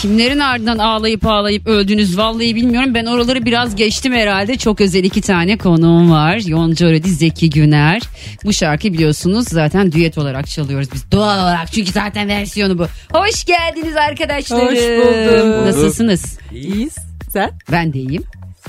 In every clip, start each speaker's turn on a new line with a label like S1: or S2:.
S1: Kimlerin ardından ağlayıp ağlayıp öldünüz vallahi bilmiyorum. Ben oraları biraz geçtim herhalde. Çok özel iki tane konuğum var. Yonca Öredi, Zeki Güner. Bu şarkı biliyorsunuz zaten düet olarak çalıyoruz biz. Doğal olarak çünkü zaten versiyonu bu. Hoş geldiniz arkadaşlarım.
S2: Hoş bulduk.
S1: Nasılsınız?
S2: İyiyiz. Sen?
S1: Ben de iyiyim.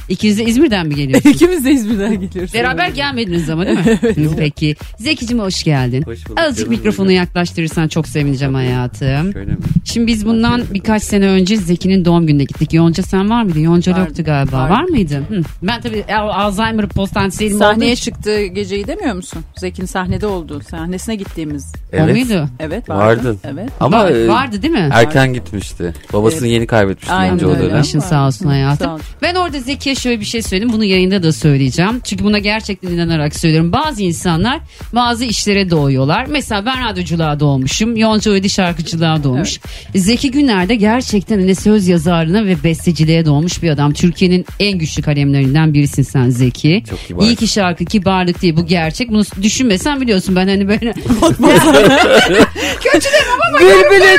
S1: İkiniz de İzmir'den mi geliyorsunuz?
S2: İkimiz de İzmir'den geliyoruz.
S1: Beraber gelmediniz ama değil mi? Peki. Zeki'cim hoş geldin.
S3: Hoş bulduk
S1: Azıcık
S3: canım
S1: mikrofonu
S3: benim.
S1: yaklaştırırsan çok sevineceğim hayatım.
S3: Şöyle mi?
S1: Şimdi biz bundan birkaç sene önce Zeki'nin doğum gününe gittik. Yonca sen var mıydın? Yonca
S2: Vardım,
S1: yoktu galiba.
S2: vardım.
S1: Var mıydın? Hı. Ben tabii Al- Alzheimer postansiyeli
S2: Sahneye çıktığı geceyi demiyor musun? Zeki'nin sahnede olduğu, sahnesine gittiğimiz.
S1: O muydu?
S2: Evet vardı.
S3: Vardın.
S2: Evet.
S3: Ama
S1: Var-
S3: e,
S1: vardı değil mi?
S3: erken gitmişti. Babasını yeni kaybetmişti
S2: Aynen
S3: önce o
S2: öyle.
S3: dönem.
S1: Başın sağ olsun hayatım.
S2: Sağ ol.
S1: Ben orada Zeki'ye şöyle bir şey söyledim. Bunu yayında da söyleyeceğim. Çünkü buna gerçekten inanarak söylüyorum. Bazı insanlar bazı işlere doğuyorlar. Mesela ben radyoculuğa doğmuşum. Yonca Ödi şarkıcılığa doğmuş. Zeki Güner de gerçekten hani söz yazarlığına ve besteciliğe doğmuş bir adam. Türkiye'nin en güçlü kalemlerinden birisin sen Zeki.
S3: Çok kibar.
S1: İyi ki şarkı kibarlık değil bu gerçek. Bunu düşünmesen biliyorsun ben hani böyle
S2: Bülbülü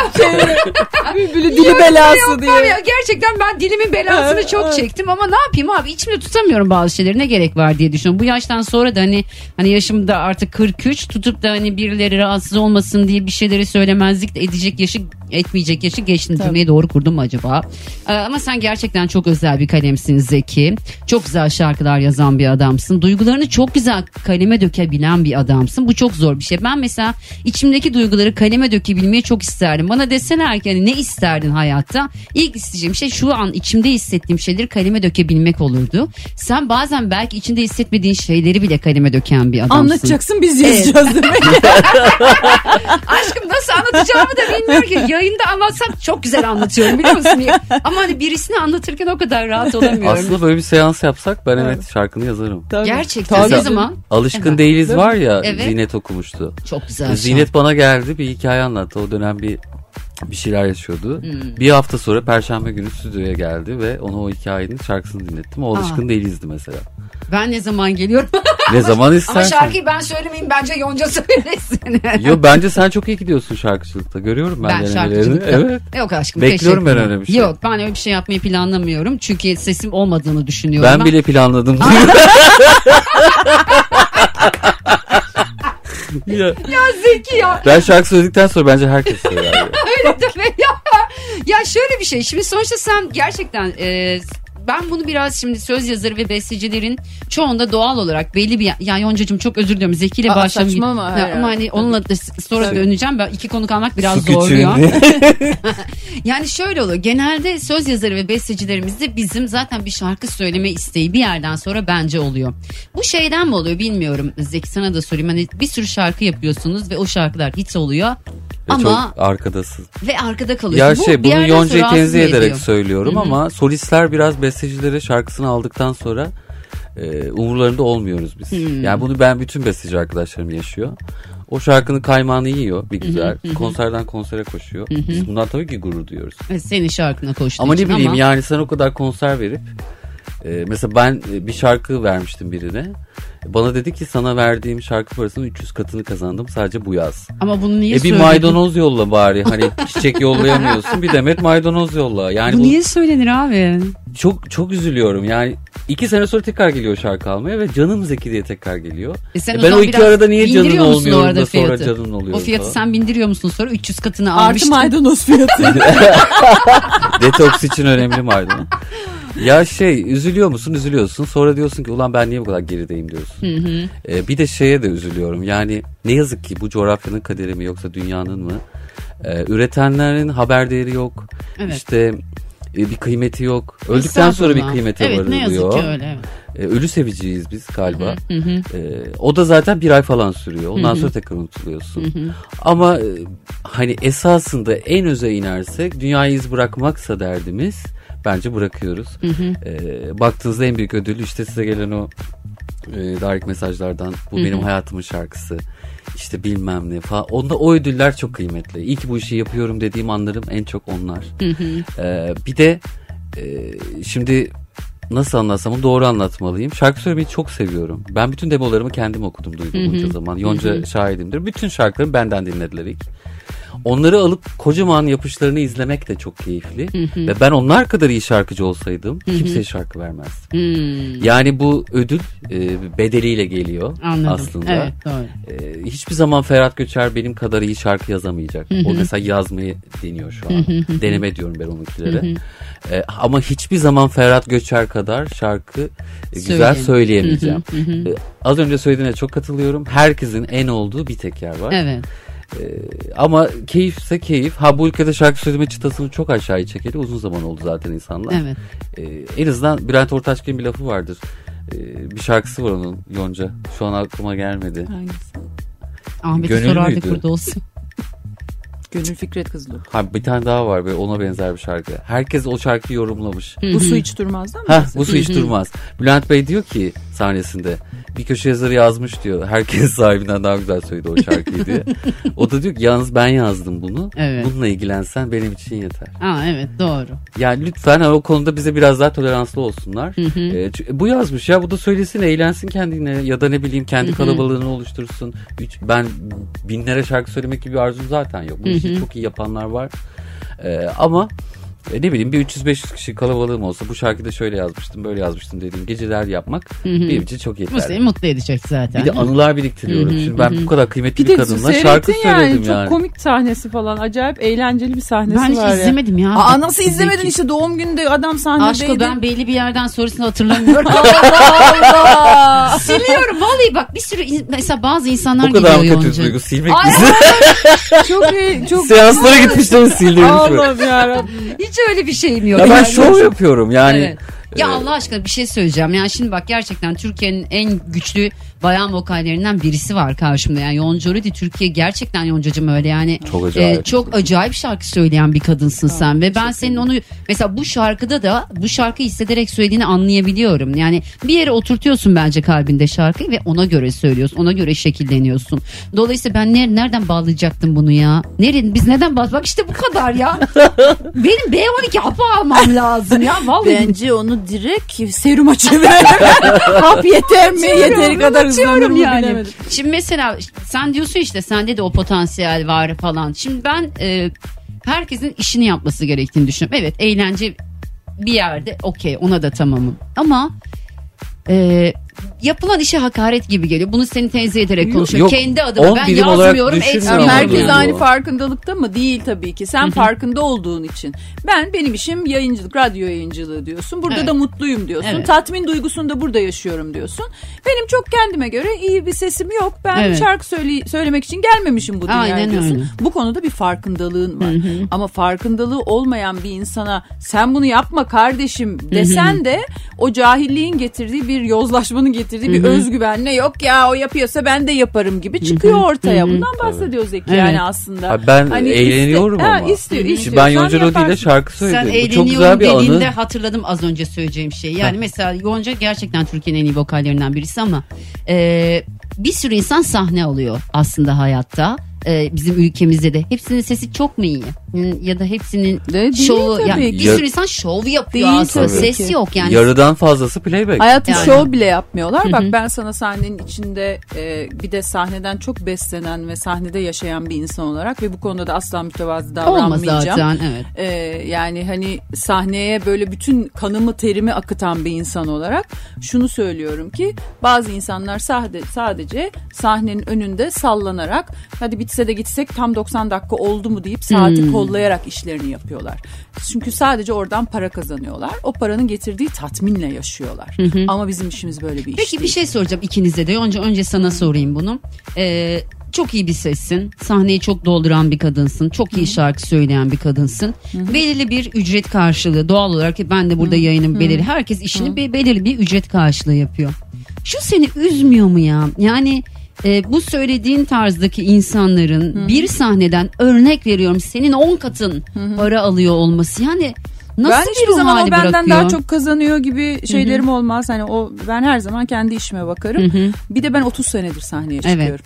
S2: Bülbülü dili belası diye.
S1: ya gerçekten ben dilimin belasını çok çektim ama ne yapayım abi içimde tutamıyorum bazı şeyleri ne gerek var diye düşünüyorum. Bu yaştan sonra da hani hani yaşımda artık 43 tutup da hani birileri rahatsız olmasın diye bir şeyleri söylemezlik de edecek yaşı etmeyecek yaşı geçtim
S2: Tabii.
S1: cümleyi doğru kurdum mu acaba? Ee, ama sen gerçekten çok özel bir kalemsin Zeki. Çok güzel şarkılar yazan bir adamsın. Duygularını çok güzel kaleme dökebilen bir adamsın. Bu çok zor bir şey. Ben mesela içimdeki duyguları kaleme dökebilmeyi çok isterdim. Bana deseler ki hani ne isterdin hayatta? İlk isteyeceğim şey şu an içimde hissettiğim şeyleri kaleme dökebilmek olurdu. Sen bazen belki içinde hissetmediğin şeyleri bile kaleme döken bir adamsın.
S2: Anlatacaksın biz yazacağız demek.
S1: Aşkım nasıl anlatacağımı da bilmiyorum ki. Yayında anlatsam çok güzel anlatıyorum biliyor musun? Ama hani birisini anlatırken o kadar rahat olamıyorum.
S3: Aslında böyle bir seans yapsak ben evet şarkını yazarım.
S2: Tabii.
S1: Gerçekten
S2: Tabii.
S1: ne zaman?
S3: Alışkın
S1: Evet.
S3: değiliz var ya
S1: Evet.
S3: Zinet okumuştu.
S1: Çok güzel.
S3: Zinet bana geldi bir hikaye anlattı. O dönem bir bir şeyler yaşıyordu.
S1: Hmm.
S3: Bir hafta sonra Perşembe günü stüdyoya geldi ve ona o hikayenin şarkısını dinlettim. O alışkın
S1: Aa.
S3: değilizdi mesela.
S1: Ben ne zaman geliyorum?
S3: Ne zaman
S1: Ama
S3: istersen.
S1: şarkıyı ben söylemeyeyim bence Yonca söylesin.
S3: Yo bence sen çok iyi gidiyorsun şarkıcılıkta. Görüyorum ben,
S1: ben şarkıcılıkta.
S3: Evet.
S1: Yok aşkım
S3: Bekliyorum ben öyle bir şey.
S1: Yok ben öyle bir şey yapmayı planlamıyorum. Çünkü sesim olmadığını düşünüyorum.
S3: Ben bile planladım. ya,
S1: Ya Zeki ya.
S3: ben şarkı söyledikten sonra bence herkes söyler.
S1: Öyle deme ya. Ya şöyle bir şey. Şimdi sonuçta sen gerçekten e, ben bunu biraz şimdi söz yazarı ve bestecilerin çoğunda doğal olarak belli bir ya Yoncacığım çok özür diliyorum Zeki ile başlamayayım.
S2: saçmalama,
S1: Ya, ama hani onunla da sonra
S2: Tabii.
S1: döneceğim. Ben iki konu kalmak biraz
S3: Su
S1: zorluyor. Yani şöyle oluyor. Genelde söz yazarı ve bestecilerimizde bizim zaten bir şarkı söyleme isteği bir yerden sonra bence oluyor. Bu şeyden mi oluyor bilmiyorum. Zeki sana da sorayım. Hani bir sürü şarkı yapıyorsunuz ve o şarkılar hit oluyor.
S3: Ve
S1: Ama
S3: çok arkadasın.
S1: ve arkada kalıyor.
S3: Ya
S1: Bu
S3: şey bunu Yonca'yı tenzih ederek
S1: ediyor?
S3: söylüyorum
S1: Hı hı.
S3: ama solistler biraz bestecilere şarkısını aldıktan sonra e, umurlarında olmuyoruz biz.
S1: Hmm.
S3: Yani bunu ben bütün besteci arkadaşlarım yaşıyor. O şarkının kaymağını yiyor bir güzel. Konserden konsere koşuyor. Biz bundan tabii ki gurur duyuyoruz.
S1: Senin şarkına koştuğu
S3: Ama
S1: için
S3: ne bileyim
S1: ama
S3: yani sen o kadar konser verip e, mesela ben e, bir şarkı vermiştim birine. Bana dedi ki sana verdiğim şarkı parasının 300 katını kazandım sadece bu yaz.
S1: ama bunu niye
S3: E bir
S1: söyledin?
S3: maydanoz yolla bari. Hani çiçek yollayamıyorsun. Bir demet maydanoz yolla. Yani
S1: Bu
S3: bu
S1: niye söylenir abi?
S3: çok çok üzülüyorum. Yani iki sene sonra tekrar geliyor şarkı almaya ve canım Zeki diye tekrar geliyor.
S1: E sen
S3: E
S1: o
S3: ben
S1: zaman
S3: o iki arada niye canın
S1: o arada
S3: da sonra
S1: fiyatı?
S3: canın oluyor
S1: O fiyatı
S3: falan.
S1: sen bindiriyor musun sonra 300 katını
S2: Artı
S1: almıştın.
S2: maydanoz fiyatı.
S3: Detoks için önemli maydanoz. Ya şey üzülüyor musun? Üzülüyorsun. Sonra diyorsun ki ulan ben niye bu kadar gerideyim diyorsun. E, bir de şeye de üzülüyorum. Yani ne yazık ki bu coğrafyanın kaderi mi yoksa dünyanın mı? E, üretenlerin haber değeri yok.
S1: Evet.
S3: İşte e, bir kıymeti yok. Öldükten sonra bir kıymete
S1: Evet ne yazık
S3: varılıyor.
S1: ki öyle. Evet.
S3: E, ölü seviciyiz biz galiba.
S1: Hı hı.
S3: E, o da zaten bir ay falan sürüyor. Ondan sonra tekrar unutuluyorsun. Ama e, hani esasında en öze inersek dünyayı iz bırakmaksa derdimiz bence bırakıyoruz. E, baktığınızda en büyük ödül işte size gelen o e, direct mesajlardan bu benim hayatımın şarkısı. işte bilmem ne falan. Onda o ödüller çok kıymetli. İyi ki bu işi yapıyorum dediğim anlarım en çok onlar. Ee, bir de e, şimdi nasıl anlatsam onu doğru anlatmalıyım. Şarkı söylemeyi çok seviyorum. Ben bütün demolarımı kendim okudum Duygu bunca zaman. Yonca şahidimdir. Bütün şarkılarımı benden dinlediler ilk. Onları alıp kocaman yapışlarını izlemek de çok keyifli. Ve ben onlar kadar iyi şarkıcı olsaydım kimseye şarkı vermezdim.
S1: Hmm,
S3: Yani bu ödül e, bedeliyle geliyor
S1: anladım.
S3: aslında.
S1: Evet doğru.
S3: E, hiçbir zaman Ferhat Göçer benim kadar iyi şarkı yazamayacak. O mesela yazmayı deniyor şu an. Deneme diyorum ben onunkilere. E, ama hiçbir zaman Ferhat Göçer kadar şarkı e, güzel söyleyemeyeceğim. E, az önce söylediğine çok katılıyorum. Herkesin en olduğu bir tek yer var.
S1: Evet.
S3: Ama keyifse keyif. Ha bu ülkede şarkı söyleme çıtasını çok aşağıya çekeli uzun zaman oldu zaten insanlar.
S1: Evet.
S3: E, en azından Bülent Ortaçgil'in bir lafı vardır. E, bir şarkısı var onun Yonca. Şu an aklıma gelmedi.
S2: Hangisi?
S1: Ahmet'i
S3: Gönül
S1: sorardık
S3: müydü?
S1: burada olsun.
S2: Gönül Fikret Kızılok.
S3: Ha bir tane daha var böyle ona benzer bir şarkı. Herkes o şarkıyı yorumlamış.
S2: Bu su hiç durmazdan mı?
S3: Ha bu su hiç durmaz. Bülent Bey diyor ki sahnesinde bir köşe yazarı yazmış diyor. Herkes sahibinden daha güzel söyledi o şarkıyı diye. o da diyor ki yalnız ben yazdım bunu.
S1: Evet.
S3: Bununla ilgilensen benim için yeter.
S1: Aa evet doğru.
S3: Yani lütfen o konuda bize biraz daha toleranslı olsunlar. Çünkü bu yazmış ya bu da söylesin eğlensin kendine ya da ne bileyim kendi kalabalığını oluştursun. Üç, ben binlere şarkı söylemek gibi bir arzum zaten yok. Bu işi çok iyi yapanlar var. Ee, ama e, ne bileyim bir 300-500 kişi kalabalığım olsa bu şarkıda şöyle yazmıştım böyle yazmıştım dediğim geceler yapmak benim için çok
S1: Bu
S3: yeterli.
S1: seni mutlu edecek zaten.
S3: Bir de anılar biriktiriyorum. Şimdi ben bu kadar kıymetli
S2: Bir
S3: bir, kadınla şarkı
S2: yani.
S3: söyledim
S2: Çok
S3: yani.
S2: komik sahnesi falan. Acayip eğlenceli bir sahnesi
S1: ben hiç
S2: var ya.
S1: izlemedim ya.
S2: Aa nasıl
S1: Zeki.
S2: izlemedin işte doğum gününde adam sahnedeydi.
S1: Aşkı ben belli bir yerden sonrasını hatırlamıyorum.
S2: Allah.
S1: Siliyorum vallahi bak bir sürü mesela bazı insanlar
S3: O kadar mı
S1: gidiyor
S3: kötü
S1: Yonca.
S3: duygu silmek
S1: Ay,
S3: bizi.
S2: çok iyi. Çok
S3: Seanslara gitmişler sildirmiş.
S2: Allah'ım yarabbim.
S1: Hiç öyle bir şeyim yok.
S3: Ya ben
S1: Yani-
S3: şov yapıyorum yani.
S1: Evet. Ya Allah aşkına bir şey söyleyeceğim. Yani şimdi bak gerçekten Türkiye'nin en güçlü bayan vokallerinden birisi var karşımda. Yani Yonca Rudi Türkiye gerçekten Yoncacım öyle yani.
S3: Çok acayip.
S1: e, çok acayip şarkı söyleyen bir kadınsın sen ve ben senin onu mesela bu şarkıda da bu şarkıyı hissederek söylediğini anlayabiliyorum. Yani bir yere oturtuyorsun bence kalbinde şarkıyı ve ona göre söylüyorsun. Ona göre şekilleniyorsun. Dolayısıyla ben ner- nereden bağlayacaktım bunu ya? Nereden biz neden bağladık? Bak işte bu kadar ya. Benim B12 hapı almam lazım ya. Vallahi
S2: Bence onu direkt seruma çevirelim. Hap yeter mi? Yeteri kadar
S1: Atıyorum yani.
S2: bilemedim.
S1: Şimdi mesela sen diyorsun işte sende de o potansiyel var falan. Şimdi ben e, herkesin işini yapması gerektiğini düşünüyorum. Evet eğlence bir yerde okey ona da tamamım. Ama e, yapılan işe hakaret gibi geliyor. Bunu seni tenzih ederek konuşuyorum.
S3: yok.
S1: Kendi adıma ben yazmıyorum etmiyorum.
S2: herkes
S3: yani.
S2: aynı farkındalıkta mı? Değil tabii ki. Sen farkında olduğun için. Ben benim işim yayıncılık, radyo yayıncılığı diyorsun. Burada
S1: Evet.
S2: da mutluyum diyorsun.
S1: Evet.
S2: Tatmin duygusunu da burada yaşıyorum diyorsun. Benim çok kendime göre iyi bir sesim yok. Ben
S1: Evet.
S2: şarkı söyle söylemek için gelmemişim bu dünyaya
S1: Aynen
S2: diyorsun.
S1: öyle.
S2: Bu konuda bir farkındalığın var. Ama farkındalığı olmayan bir insana sen bunu yapma kardeşim desen de o cahilliğin getirdiği bir yozlaşmanın getirdiği bir özgüvenle yok ya o yapıyorsa ben de yaparım gibi çıkıyor ortaya. Bundan bahsediyor Zeki
S1: Evet.
S2: yani aslında.
S3: Abi ben
S2: Hani
S3: eğleniyorum
S2: iste-
S3: ama.
S2: Ha, istiyor,
S3: Şimdi
S2: istiyorsan
S3: ben Yonca Rodi ile şarkı
S1: Sen
S3: söyledim. Bu çok
S1: eğleniyorum
S3: güzel bir
S1: dediğinde
S3: anı.
S1: hatırladım az önce söyleyeceğim şeyi. Yani mesela Yonca gerçekten Türkiye'nin en iyi vokallerinden birisi ama e, bir sürü insan sahne alıyor aslında hayatta. E, bizim ülkemizde de hepsinin sesi çok mu iyi? Ya da hepsinin
S2: De- değil
S1: şovu
S2: tabii
S1: yani
S2: ki.
S1: bir sürü insan şov yapıyor
S2: Değil
S1: aslında.
S2: tabii
S1: Ses
S2: ki.
S1: yok yani.
S3: Yarıdan fazlası playback.
S2: Hayatı
S1: Yani.
S2: şov bile yapmıyorlar.
S1: Hı
S2: Bak ben sana sahnenin içinde e, bir de sahneden çok beslenen ve sahnede yaşayan bir insan olarak ve bu konuda da asla mütevazı
S1: Olmaz
S2: davranmayacağım.
S1: zaten evet.
S2: E, yani hani sahneye böyle bütün kanımı terimi akıtan bir insan olarak şunu söylüyorum ki bazı insanlar sahde, sadece sahnenin önünde sallanarak hadi bitse de gitsek tam 90 dakika oldu mu deyip saati
S1: Hmm.
S2: kollayarak işlerini yapıyorlar. Çünkü sadece oradan para kazanıyorlar. O paranın getirdiği tatminle yaşıyorlar. Ama bizim işimiz böyle bir iş
S1: Peki bir şey soracağım ikinize de. Önce önce sana sorayım bunu. Ee, çok iyi bir sessin. Sahneyi çok dolduran bir kadınsın. Çok iyi şarkı söyleyen bir kadınsın. Belirli bir ücret karşılığı. Doğal olarak ben de burada yayınım belirli. Herkes işini be- belirli bir ücret karşılığı yapıyor. Şu seni üzmüyor mu ya? Yani e, bu söylediğin tarzdaki insanların bir sahneden örnek veriyorum senin 10 katın para alıyor olması yani Nasıl
S2: ben
S1: bir ruh
S2: zaman o
S1: hali
S2: benden
S1: bırakıyor?
S2: daha çok kazanıyor gibi şeylerim olmaz. Hani o ben her zaman kendi işime bakarım. Bir de ben 30 senedir sahneye
S1: Evet.
S2: çıkıyorum.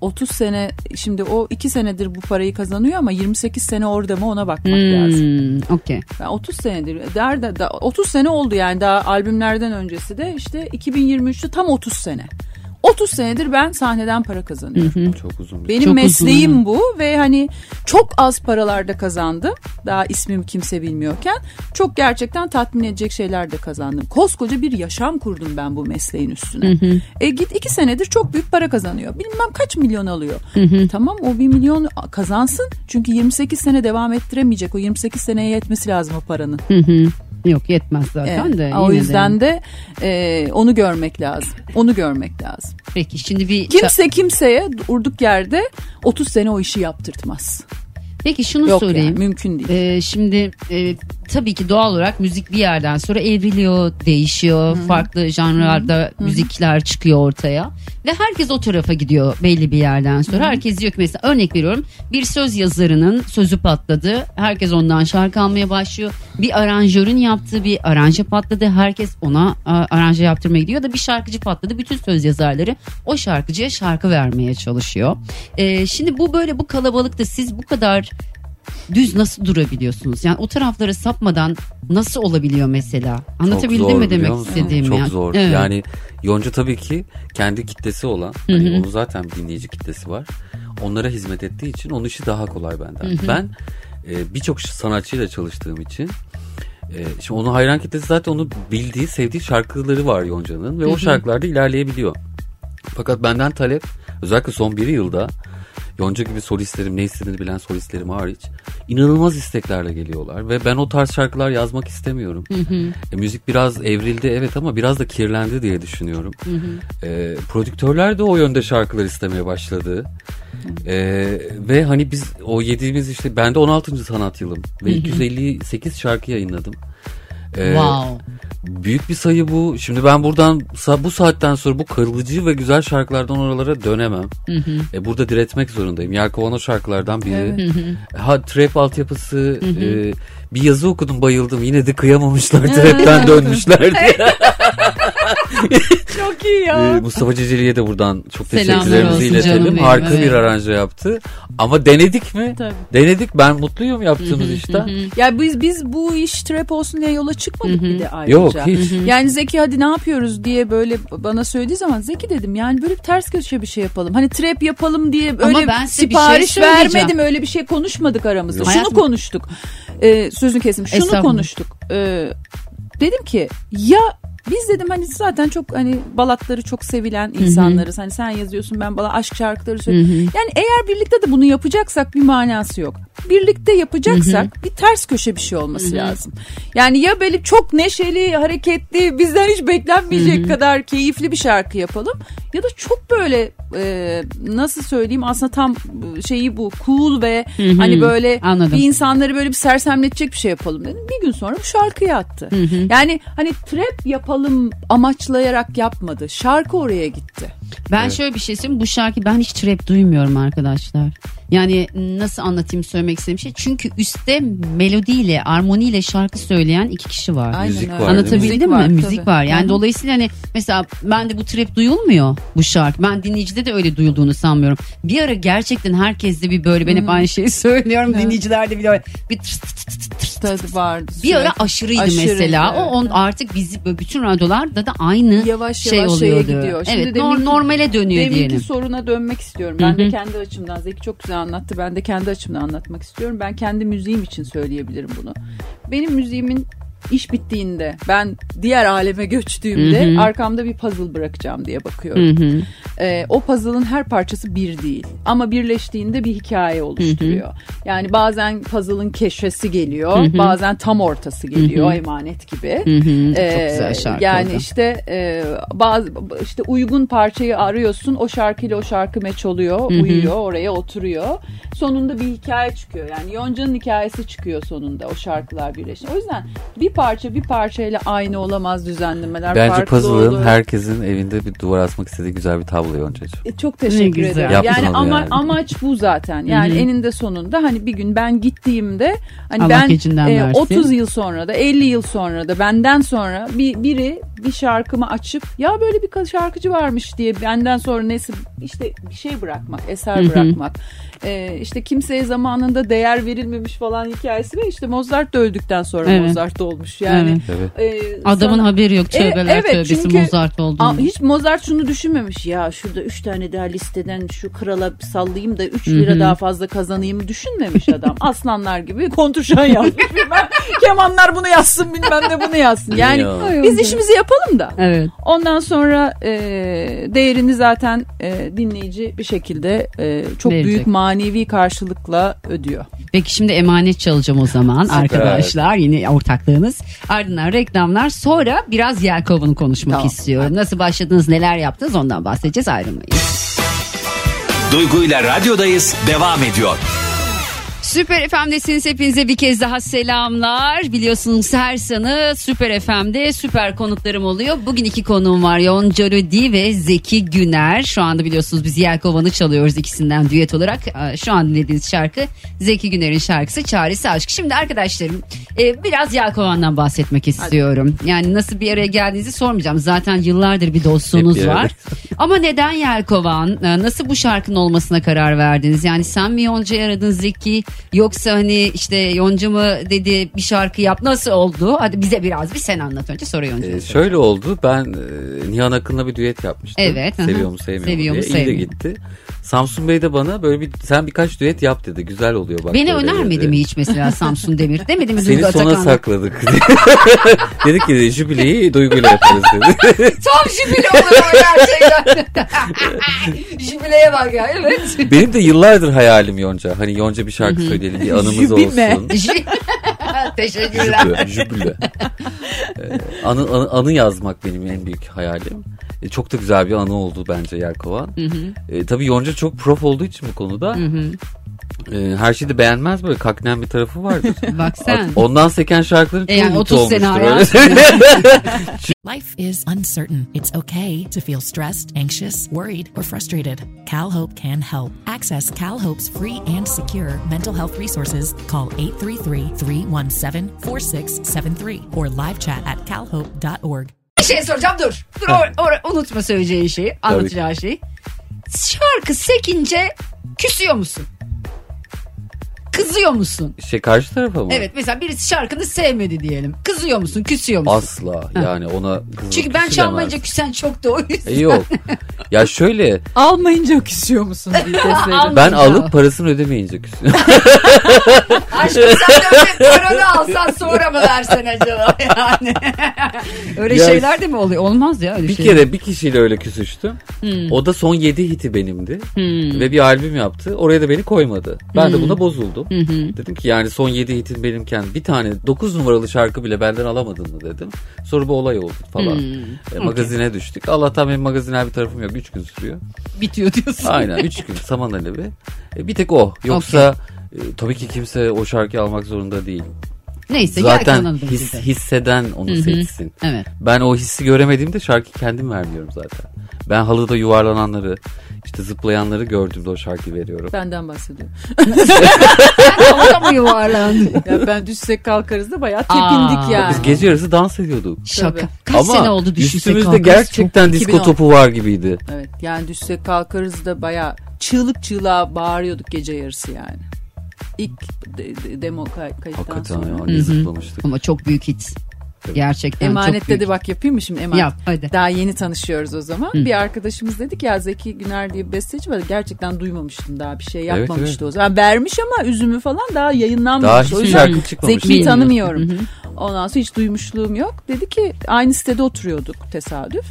S2: 30 sene şimdi o 2 senedir bu parayı kazanıyor ama 28 sene orada mı ona bakmak lazım.
S1: Hmm, okey.
S2: Ben 30 senedir der de da- 30 sene oldu yani daha albümlerden öncesi de işte 2023'te tam 30 sene. 30 senedir ben sahneden para kazanıyorum.
S3: Çok uzun bir
S2: Benim
S1: Çok
S2: mesleğim
S1: uzun.
S2: bu ve hani çok az paralarda kazandım. Daha ismim kimse bilmiyorken çok gerçekten tatmin edecek şeyler de kazandım. Koskoca bir yaşam kurdum ben bu mesleğin üstüne. E git iki senedir çok büyük para kazanıyor. Bilmem kaç milyon alıyor. Tamam o bir milyon kazansın. Çünkü 28 sene devam ettiremeyecek. O 28 seneye yetmesi lazım o paranın.
S1: Hı hı. Yok yetmez zaten
S2: Evet.
S1: de.
S2: o
S1: yine de.
S2: yüzden de, e, onu görmek lazım. Onu görmek lazım.
S1: Peki şimdi bir
S2: Kimse kimseye durduk yerde 30 sene o işi yaptırtmaz.
S1: Peki şunu
S2: Yok
S1: sorayım.
S2: yani mümkün değil.
S1: Ee, şimdi e, tabii ki doğal olarak müzik bir yerden sonra evriliyor, değişiyor. Farklı janrlarda müzikler çıkıyor ortaya. Ve herkes o tarafa gidiyor belli bir yerden sonra. Herkes diyor ki mesela örnek veriyorum bir söz yazarının sözü patladı. Herkes ondan şarkı almaya başlıyor. Bir aranjörün yaptığı bir aranje patladı. Herkes ona aranje yaptırmaya gidiyor da bir şarkıcı patladı. Bütün söz yazarları o şarkıcıya şarkı vermeye çalışıyor. Ee, şimdi bu böyle bu kalabalıkta siz bu kadar düz nasıl durabiliyorsunuz? Yani o taraflara sapmadan nasıl olabiliyor mesela? Anlatabildim mi demek
S3: musun?
S1: istediğimi?
S3: Çok
S1: yani?
S3: zor.
S1: Evet.
S3: Yani Yonca tabii ki kendi kitlesi olan, hani onun zaten dinleyici kitlesi var. Onlara hizmet ettiği için onun işi daha kolay benden. Ben e, birçok sanatçıyla çalıştığım için e, şimdi onun hayran kitlesi zaten onu bildiği, sevdiği şarkıları var Yonca'nın ve o şarkılarda ilerleyebiliyor. Fakat benden talep özellikle son bir yılda Yonca gibi solistlerim ne istediğini bilen solistlerim hariç inanılmaz isteklerle geliyorlar ve ben o tarz şarkılar yazmak istemiyorum. E, müzik biraz evrildi evet ama biraz da kirlendi diye düşünüyorum. E, prodüktörler de o yönde şarkılar istemeye başladı. E, ve hani biz o yediğimiz işte ben de 16. sanat yılım ve 258 şarkı yayınladım. E,
S1: Wow.
S3: Büyük bir sayı bu. Şimdi ben buradan bu saatten sonra bu kırılıcı ve güzel şarkılardan oralara dönemem. E, burada diretmek zorundayım. Yelkovan o şarkılardan biri. Ha trap altyapısı e, bir yazı okudum bayıldım. Yine de kıyamamışlar trapten dönmüşler diye.
S2: Çok iyi
S3: E, Mustafa Ceceli'ye de buradan çok teşekkürlerimizi iletelim. Harika
S1: evet.
S3: bir aranje yaptı. Ama denedik mi?
S2: Tabii.
S3: Denedik. Ben mutluyum yaptığımız işten.
S2: Ya biz biz bu iş trap olsun diye yola çıkmadık bir de ayrıca.
S3: Yok hiç.
S2: Yani Zeki hadi ne yapıyoruz diye böyle bana söylediği zaman Zeki dedim yani böyle bir ters köşe bir şey yapalım. Hani trap yapalım diye
S1: Ama
S2: öyle
S1: ben şey
S2: sipariş
S1: söyleyeceğim.
S2: vermedim öyle bir şey konuşmadık aramızda.
S3: Yok.
S2: Şunu
S1: Hayatım-
S2: konuştuk. Ee, sözünü kesim. Şunu konuştuk. Ee, dedim ki ya biz dedim hani zaten çok hani balatları çok sevilen insanlarız. Hani sen yazıyorsun ben bala aşk şarkıları söylüyorum. Yani eğer birlikte de bunu yapacaksak bir manası yok. Birlikte yapacaksak bir ters köşe bir şey olması lazım. Yani ya böyle çok neşeli, hareketli, bizden hiç beklenmeyecek kadar keyifli bir şarkı yapalım. Ya da çok böyle e, nasıl söyleyeyim aslında tam e, şeyi bu cool ve hani böyle
S1: Anladım.
S2: bir insanları böyle bir sersemletecek bir şey yapalım dedim. Bir gün sonra bu şarkıyı attı. Yani hani trap yapalım amaçlayarak yapmadı. Şarkı oraya gitti.
S1: Ben şöyle bir şey söyleyeyim. Bu şarkı ben hiç trap duymuyorum arkadaşlar. Yani nasıl anlatayım söylemek istediğim şey. Çünkü üstte melodiyle, armoniyle şarkı söyleyen iki kişi var.
S2: Aynen
S3: Müzik
S2: öyle.
S3: var,
S1: Anlatabildim mi?
S2: var,
S1: Müzik
S2: tabii.
S1: var. Yani
S2: Hı hı.
S1: dolayısıyla hani mesela ben de bu trap duyulmuyor bu şarkı. Ben dinleyicide de öyle duyulduğunu sanmıyorum. Bir ara gerçekten herkeste bir böyle ben hep aynı şeyi söylüyorum. Dinleyicilerde bir böyle bir tırs tırs tırs tırs tırs
S2: vardı.
S1: bir ara aşırıydı
S2: Aşırıydı,
S1: mesela. O
S2: evet.
S1: on artık bizi bütün radyolarda da aynı
S2: Yavaş
S1: şey
S2: yavaş şeye
S1: oluyordu.
S2: gidiyor. Şimdi
S1: evet,
S2: deminki-
S1: nor- normale dönüyor
S2: Deminki
S1: diyelim.
S2: soruna dönmek istiyorum. Ben de kendi açımdan Zeki çok güzel anlattı. Ben de kendi açımdan anlatmak istiyorum. Ben kendi müziğim için söyleyebilirim bunu. Benim müziğimin iş bittiğinde ben diğer aleme göçtüğümde arkamda bir puzzle bırakacağım diye bakıyorum. Ee, o puzzle'ın her parçası bir değil ama birleştiğinde bir hikaye oluşturuyor. Yani bazen puzzle'ın keşfesi geliyor, bazen tam ortası geliyor, emanet gibi. Ee,
S1: Çok güzel şarkı
S2: Yani
S1: oldu.
S2: işte e, bazı işte uygun parçayı arıyorsun, o şarkıyla o şarkı meç oluyor, uyuyor, oraya oturuyor. Sonunda bir hikaye çıkıyor. Yani Yonca'nın hikayesi çıkıyor sonunda o şarkılar birleşince. O yüzden bir parça bir parçayla aynı olamaz düzenlemeler.
S3: Bence puzzle'ın
S2: olur.
S3: herkesin evinde bir duvar asmak istediği güzel bir tablo Yonca'cığım.
S2: E, Çok teşekkür ederim.
S3: Yaptın
S2: Yani ama
S3: yani.
S2: amaç bu zaten. Yani eninde sonunda hani bir gün ben gittiğimde hani
S1: Allah
S2: ben e,
S1: versin.
S2: 30 yıl sonra da 50 yıl sonra da benden sonra bir biri bir şarkımı açıp ya böyle bir şarkıcı varmış diye benden sonra nesi işte bir şey bırakmak, eser bırakmak. E, işte kimseye zamanında değer verilmemiş falan hikayesi ve işte Mozart da öldükten sonra
S1: Evet.
S2: Mozart olmuş. Yani
S3: Evet.
S2: e,
S1: Adamın
S2: sana-
S1: haberi yok tövbeler
S2: evet,
S1: tövbesi
S2: çünkü-
S1: Mozart olduğunu.
S2: hiç Mozart şunu düşünmemiş ya şurada 3 tane daha listeden şu krala sallayayım da 3 lira daha fazla kazanayım düşünmemiş adam. Aslanlar gibi kontrşan yazmış bilmem. Kemanlar bunu yazsın bilmem ne bunu yazsın. Yani
S3: Ya.
S2: biz işimizi yapalım da.
S1: Evet.
S2: Ondan sonra e, değerini zaten e, dinleyici bir şekilde e, çok
S1: Verecek.
S2: büyük manevi karşılıkla ödüyor.
S1: Peki şimdi emanet çalacağım o zaman arkadaşlar. Yine ortaklığınız. Ardından reklamlar. Sonra biraz Yelkova'nı konuşmak
S2: Tamam.
S1: istiyorum. Nasıl başladınız, neler yaptınız ondan bahsedeceğiz ayrılmayın.
S4: Duygu ile radyodayız devam ediyor.
S1: Süper FM'desiniz. Hepinize bir kez daha selamlar. Biliyorsunuz her sene Süper FM'de süper konuklarım oluyor. Bugün iki konuğum var. Yonca Rödi ve Zeki Güner. Şu anda biliyorsunuz biz Yelkovan'ı çalıyoruz ikisinden düet olarak. Ee, Şu an dinlediğiniz şarkı Zeki Güner'in şarkısı Çaresi Aşk. Şimdi arkadaşlarım e, biraz Yelkovan'dan bahsetmek istiyorum. Yani nasıl bir araya geldiğinizi sormayacağım. Zaten yıllardır bir dostluğunuz
S3: Hep
S1: var. Ama neden Yelkovan? Ee, Nasıl bu şarkının olmasına karar verdiniz? Yani sen mi Yonca'yı aradın Zeki? Yoksa hani işte Yonca mı dedi bir şarkı yap nasıl oldu? Hadi bize biraz bir sen anlat önce sonra Yonca'ya
S3: Ee, şöyle oldu ben e, Nihan Akın'la bir düet yapmıştım.
S1: Evet.
S3: Seviyor mu sevmiyor
S1: Seviyor
S3: mu diye. İyi de gitti. Samsun Bey de bana böyle bir sen birkaç düet yap dedi. Güzel oluyor bak.
S1: Beni önermedi
S3: dedi.
S1: mi hiç mesela Samsun Demir? Demedi mi
S3: Seni
S1: Duygu
S3: sona
S1: Atakan'la?
S3: sakladık. Dedik ki jübileyi duyguyla yaparız dedi.
S1: Tam jübile olur o gerçekten. Jübileye bak ya evet.
S3: Benim de yıllardır hayalim Yonca. Hani Yonca bir şarkı söyleyelim bir anımız
S2: Jübime.
S3: olsun.
S1: Teşekkürler.
S3: Jübü, jübülü. Ee, anı, anı, anı yazmak benim en büyük hayalim. E, çok da güzel bir anı oldu bence Yelkovan. E, tabii Yonca çok prof olduğu için bu konuda. E, her şeyi de beğenmez böyle kaknen bir tarafı vardır.
S1: Bak sen.
S3: Ondan seken şarkıların çoğu
S1: E yani
S3: hit
S1: 30 sene
S3: olmuştur, öyle
S1: hayat.
S5: Life is uncertain. It's okay to feel stressed, anxious, worried, or frustrated. CalHope can help. Access CalHope's free and secure mental health resources. Call 833-317-4673 or live chat at calhope.org.
S1: Bir şey soracağım dur. Dur or, or- unutma söyleyeceğin şeyi. Anlatacağı şeyi. Şarkı sekince küsüyor musun? Kızıyor musun?
S3: Şey karşı tarafa mı?
S1: Evet mesela birisi şarkını sevmedi diyelim. Kızıyor musun? Küsüyor musun?
S3: Asla yani ona kızılıp
S1: Çünkü ben
S3: küsülemez.
S1: çalmayınca küsen çok da o yüzden.
S3: E, yok. Ya şöyle
S2: Almayınca küsüyor musun diye deseydim.
S1: Al-
S3: ben alıp parasını ödemeyince küsüyorum.
S1: Aşkım sen de öyle paranı alsan sonra mı versen acaba yani? öyle
S3: Ya-
S1: şeyler de mi oluyor? Olmaz ya öyle
S3: Bir
S1: şey.
S3: kere bir kişiyle öyle küsüştüm.
S1: Hmm.
S3: O da son 7 hiti benimdi. Ve bir albüm yaptı. Oraya da beni koymadı. Ben
S1: Hmm.
S3: de buna bozuldum. Dedim ki yani son 7 hitin benimken bir tane 9 numaralı şarkı bile benden alamadın mı dedim. Sonra bir olay oldu falan.
S1: Hmm.
S3: E, magazine düştük. Allah'tan benim magazinel bir tarafım yok. 3 gün sürüyor.
S1: Bitiyor diyorsun.
S3: Aynen 3 gün saman alevi. E, bir tek o. Yoksa e, tabii ki kimse o şarkıyı almak zorunda değil.
S1: Neyse
S3: Zaten his, hisseden onu seçsin.
S1: Evet.
S3: Ben o hissi göremediğimde şarkıyı kendim vermiyorum zaten. Ben halıda yuvarlananları, işte zıplayanları gördüğümde o şarkıyı veriyorum.
S2: Benden bahsediyorum.
S1: Havada mı yuvarlandın?
S2: Ya ben düşsek kalkarız da bayağı
S1: Aa.
S2: tepindik yani.
S3: Biz gece yarısı dans ediyorduk.
S1: Şaka.
S2: Tabii.
S1: Kaç
S3: Ama
S1: sene oldu düşüşte
S3: üstümüzde
S1: kalkarız?
S3: gerçekten disko
S2: 2010.
S3: topu var gibiydi.
S2: Evet yani düşsek kalkarız da bayağı çığlık çığlığa bağırıyorduk gece yarısı yani. İlk de- de- demo kay- kayıttan
S3: Hakikaten
S2: sonra.
S3: ya ne zıplamıştık.
S1: Ama çok büyük hit. Gerçekten çok
S2: Emanet
S1: büyük.
S2: dedi bak yapayım mı şimdi emanet?
S1: Yap hadi.
S2: Daha yeni tanışıyoruz o zaman. Bir arkadaşımız dedi ki ya Zeki Güner diye bir besteci var. Gerçekten duymamıştım daha bir şey
S3: Evet,
S2: yapmamıştı
S3: evet.
S2: o zaman. Vermiş ama üzümü falan daha yayınlanmamış.
S3: Daha hiçbir şarkı çıkmamış.
S2: Zeki'yi tanımıyorum. Ondan sonra hiç duymuşluğum yok. Dedi ki aynı sitede oturuyorduk tesadüf.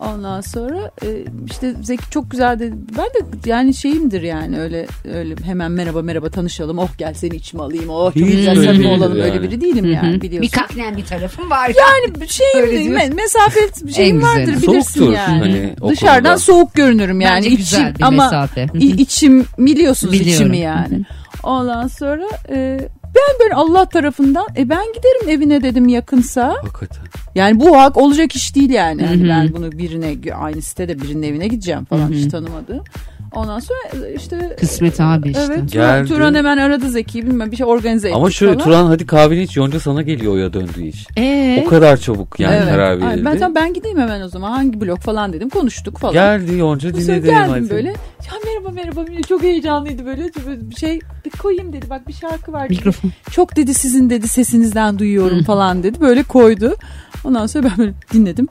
S2: Ondan sonra e, işte Zeki çok güzel dedi. Ben de yani şeyimdir yani öyle öyle hemen merhaba merhaba tanışalım. Oh gel seni içime alayım. Oh çok
S3: Hiç
S2: güzel
S3: öyle
S2: samimi olalım. Öyle
S3: yani.
S2: biri değilim yani biliyorsun.
S1: Bir kaknen bir tarafım var.
S2: Yani şeyim
S1: Öyle
S2: değil,
S1: diyorsun.
S2: me- mesafeli bir şeyim
S1: güzeli.
S2: vardır bilirsin
S3: Soğuktur
S2: yani.
S3: hani o
S2: Dışarıdan
S3: konuda.
S2: soğuk görünürüm yani.
S1: Bence güzel
S2: İçim-
S1: bir
S2: ama
S1: mesafe. Hı hı.
S2: i- içim biliyorsunuz
S1: Biliyorum.
S2: içimi yani. Ondan sonra e, ben böyle Allah tarafından. E ben giderim evine dedim yakınsa.
S3: Hakikaten.
S2: Yani bu hak olacak iş değil yani. Hani ben bunu birine aynı sitede birinin evine gideceğim falan hiç tanımadı. Ondan sonra işte
S1: Kısmet abi işte.
S2: Evet Turan,
S3: Geldi.
S2: Turan hemen aradı Zeki'yi bilmem bir şey organize ettik
S3: Ama şöyle
S2: falan.
S3: Turan hadi kahveni iç Yonca sana geliyor ya döndüğü iş.
S1: Ee,
S3: O kadar çabuk yani
S2: Evet.
S3: karar verildi.
S2: Ben tamam ben gideyim hemen o zaman hangi blok falan dedim konuştuk falan.
S3: Geldi Yonca dinledi.
S2: geldim
S3: hadi.
S2: böyle. Ya merhaba merhaba çok heyecanlıydı böyle. Bir şey bir koyayım dedi. Bak bir şarkı var. dedi.
S1: mikrofon.
S2: Çok dedi sizin dedi sesinizden duyuyorum falan dedi. Böyle koydu. Ondan sonra ben böyle dinledim.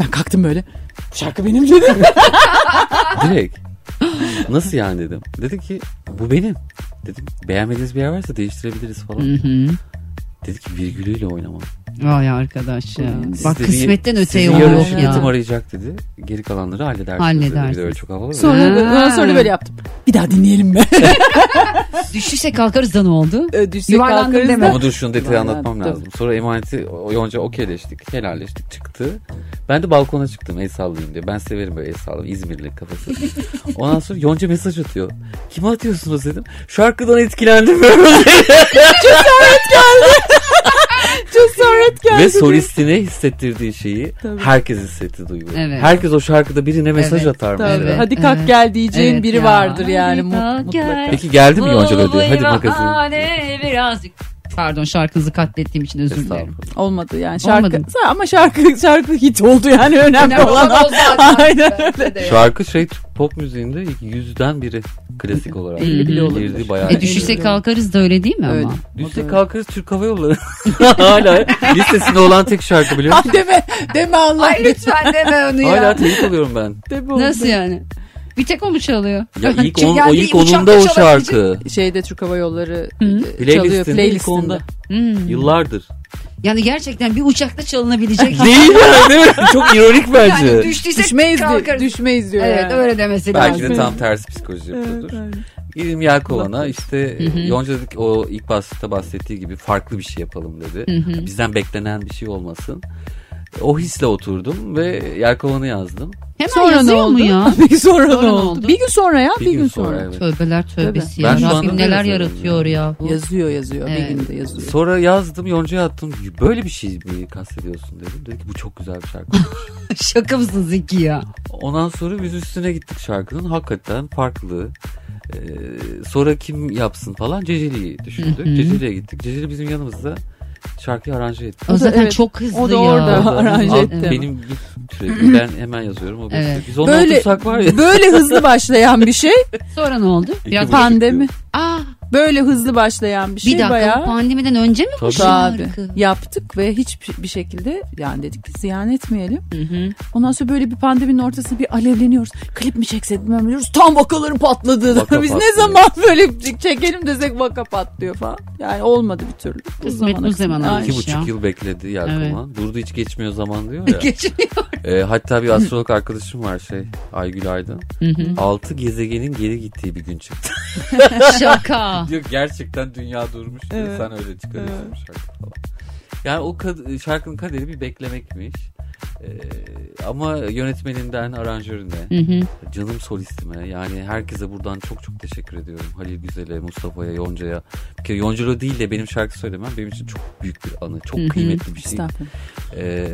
S2: Ben kalktım böyle. Bu şarkı benim dedim.
S3: Direkt. Nasıl yani dedim. Dedi ki bu benim. Dedim beğenmediğiniz bir yer varsa değiştirebiliriz falan.
S1: Hı hı.
S3: Dedi ki virgülüyle oynamam.
S1: Vay arkadaş ya.
S3: Siz
S1: Bak
S3: dedi,
S1: kısmetten öte yol
S3: yarın
S1: yok ya.
S3: arayacak dedi. Geri kalanları halledersiniz.
S1: Halledersiniz.
S3: Dedi. Bir de öyle çok havalı.
S2: Sonra,
S1: Ha.
S2: ondan sonra böyle yaptım. Bir daha dinleyelim mi?
S1: Düştüyse kalkarız da ne oldu?
S2: Düşsek
S1: Yuvarlandım
S2: kalkarız
S1: deme.
S2: da.
S3: Ama dur şunu detayı anlatmam
S2: tabii.
S3: lazım. Sonra emaneti o Yonca okeyleştik. Helalleştik çıktı. Ben de balkona çıktım el sallayayım diye. Ben severim böyle el sallamayı. İzmirli kafası. Ondan sonra Yonca mesaj atıyor. Kime atıyorsunuz dedim. Şarkıdan etkilendim.
S2: Cesaret geldi.
S3: Ve solistine hissettirdiği şeyi
S2: Tabii.
S3: herkes hissetti duygu.
S1: Evet.
S3: Herkes o şarkıda birine mesaj
S1: Evet,
S3: atar. Mesela.
S1: Evet,
S2: Hadi kalk
S1: evet.
S2: gel diyeceğin
S1: Evet
S2: biri
S1: ya.
S2: vardır yani
S1: Hadi
S2: mutlaka.
S1: gel.
S3: Peki geldi mi Yonca ödüyor? Hadi magazin.
S1: bahane birazcık. Pardon şarkınızı katlettiğim için özür dilerim.
S2: Olmadı yani şarkı
S1: Olmadı
S2: ama şarkı şarkı hit oldu yani önemli,
S1: Önemli
S2: olan
S1: olan.
S2: Aynen
S1: ya.
S3: Şarkı şey pop müziğinde yüzden biri klasik olarak.
S2: Elli bile olabilir.
S3: Girdi bayağı.
S1: E düşüşe kalkarız da öyle değil mi
S2: Öyle.
S1: ama?
S3: Düşsek kalkarız Türk Hava Yolları. Hala listesinde olan tek şarkı biliyor musun?
S2: Deme deme Allah
S1: Ay lütfen deme onu ya.
S3: Hala teyit alıyorum ben.
S2: Deme.
S1: Nasıl yani? Bir tek o mu çalıyor?
S3: Ya ilk, on,
S1: yani
S3: o ilk onunda o şarkı.
S2: Şeyde Türk Hava Yolları e, çalıyor
S3: Playlistinde onda.
S1: Hmm.
S3: Yıllardır.
S1: Yani gerçekten bir uçakta çalınabilecek.
S3: Değil yani değil mi? Çok ironik bence.
S1: yani düştüyse
S2: Düşmeyiz
S1: kalkarız.
S2: düşmeyiz diyor
S1: Evet
S2: yani.
S1: öyle demesi
S3: Belki
S1: lazım.
S3: de tam tersi psikoloji
S2: Evet,
S3: yapıyordur.
S2: aynen.
S3: Gidelim Yelkovan'a işte Yonca dedik o ilk bahsette bahsettiği gibi farklı bir şey yapalım dedi. Bizden beklenen bir şey olmasın. O hisle oturdum ve Yelkovan'ı yazdım.
S1: Hemen
S2: Sonra ne oldu?
S1: mu ya?
S2: Peki sonra,
S1: Sonra
S2: ne oldu?
S1: oldu?
S2: Bir gün sonra ya, bir, gün, sonra.
S3: evet.
S1: Tövbeler tövbesi
S3: Ben
S1: ya. Rabbim neler yaratıyor ya. Bu.
S2: Yazıyor yazıyor,
S1: Evet.
S2: bir günde yazıyor.
S3: Sonra yazdım Yonca'ya attım. Böyle bir şey mi kastediyorsun dedim. Dedi ki bu çok güzel bir şarkı.
S1: Şaka mısın Zeki ya?
S3: Ondan sonra biz üstüne gittik şarkının. Hakikaten farklı. Ee, sonra kim yapsın falan Ceceli'yi düşündük. Ceceli'ye gittik. Ceceli bizim yanımızda şarkıyı aranje etti.
S1: O zaten
S2: evet,
S1: çok hızlı
S2: o da
S1: ya.
S2: orada. Aranje etti.
S3: Benim bir türevi ben hemen yazıyorum. O
S1: Evet.
S3: Biz onunla
S2: Böyle
S3: otursak var ya.
S2: böyle hızlı başlayan bir şey
S1: Sonra ne oldu?
S3: Buçuk
S2: pandemi.
S1: Aa,
S2: Böyle hızlı başlayan bir şey
S1: bir dakika
S2: bayağı.
S1: pandemiden önce mi bu
S3: Tabii.
S1: Şarkı?
S2: Yaptık ve hiçbir şekilde yani dedik ki ziyan etmeyelim.
S1: Hı hı.
S2: Ondan sonra böyle bir pandeminin ortasında bir alevleniyoruz. Klip mi çeksek bilmem diyoruz. Tam vakaların patladığı.
S3: Vaka
S2: Biz ne
S3: patlıyor.
S2: zaman böyle çekelim desek vaka patlıyor falan. Yani olmadı bir türlü.
S1: Kısmet bu zamana
S2: Aynen.
S3: İki
S1: Aynen.
S3: buçuk
S1: ya.
S3: yıl bekledi Yelkovan. Burada hiç geçmiyor zaman diyor ya.
S1: Geçmiyor.
S3: Ee, hatta bir astrolog arkadaşım var şey Aygül Aydın.
S1: Hı hı.
S3: Altı gezegenin geri gittiği bir gün çıktı.
S1: Şaka.
S3: Diyor gerçekten dünya durmuş.
S2: Evet.
S3: Sen öyle çıkarıyorsun bu şarkı falan. Yani o kad- şarkının kaderi bir beklemekmiş. Ee, ama yönetmeninden aranjörüne,
S1: Hı hı.
S3: canım solistime yani herkese buradan çok çok teşekkür ediyorum. Halil Güzel'e, Mustafa'ya, Yonca'ya. Bir kere Yonca'lo değil de benim şarkı söylemem benim için çok büyük bir anı. Çok
S1: Hı hı.
S3: kıymetli bir şey. Ee,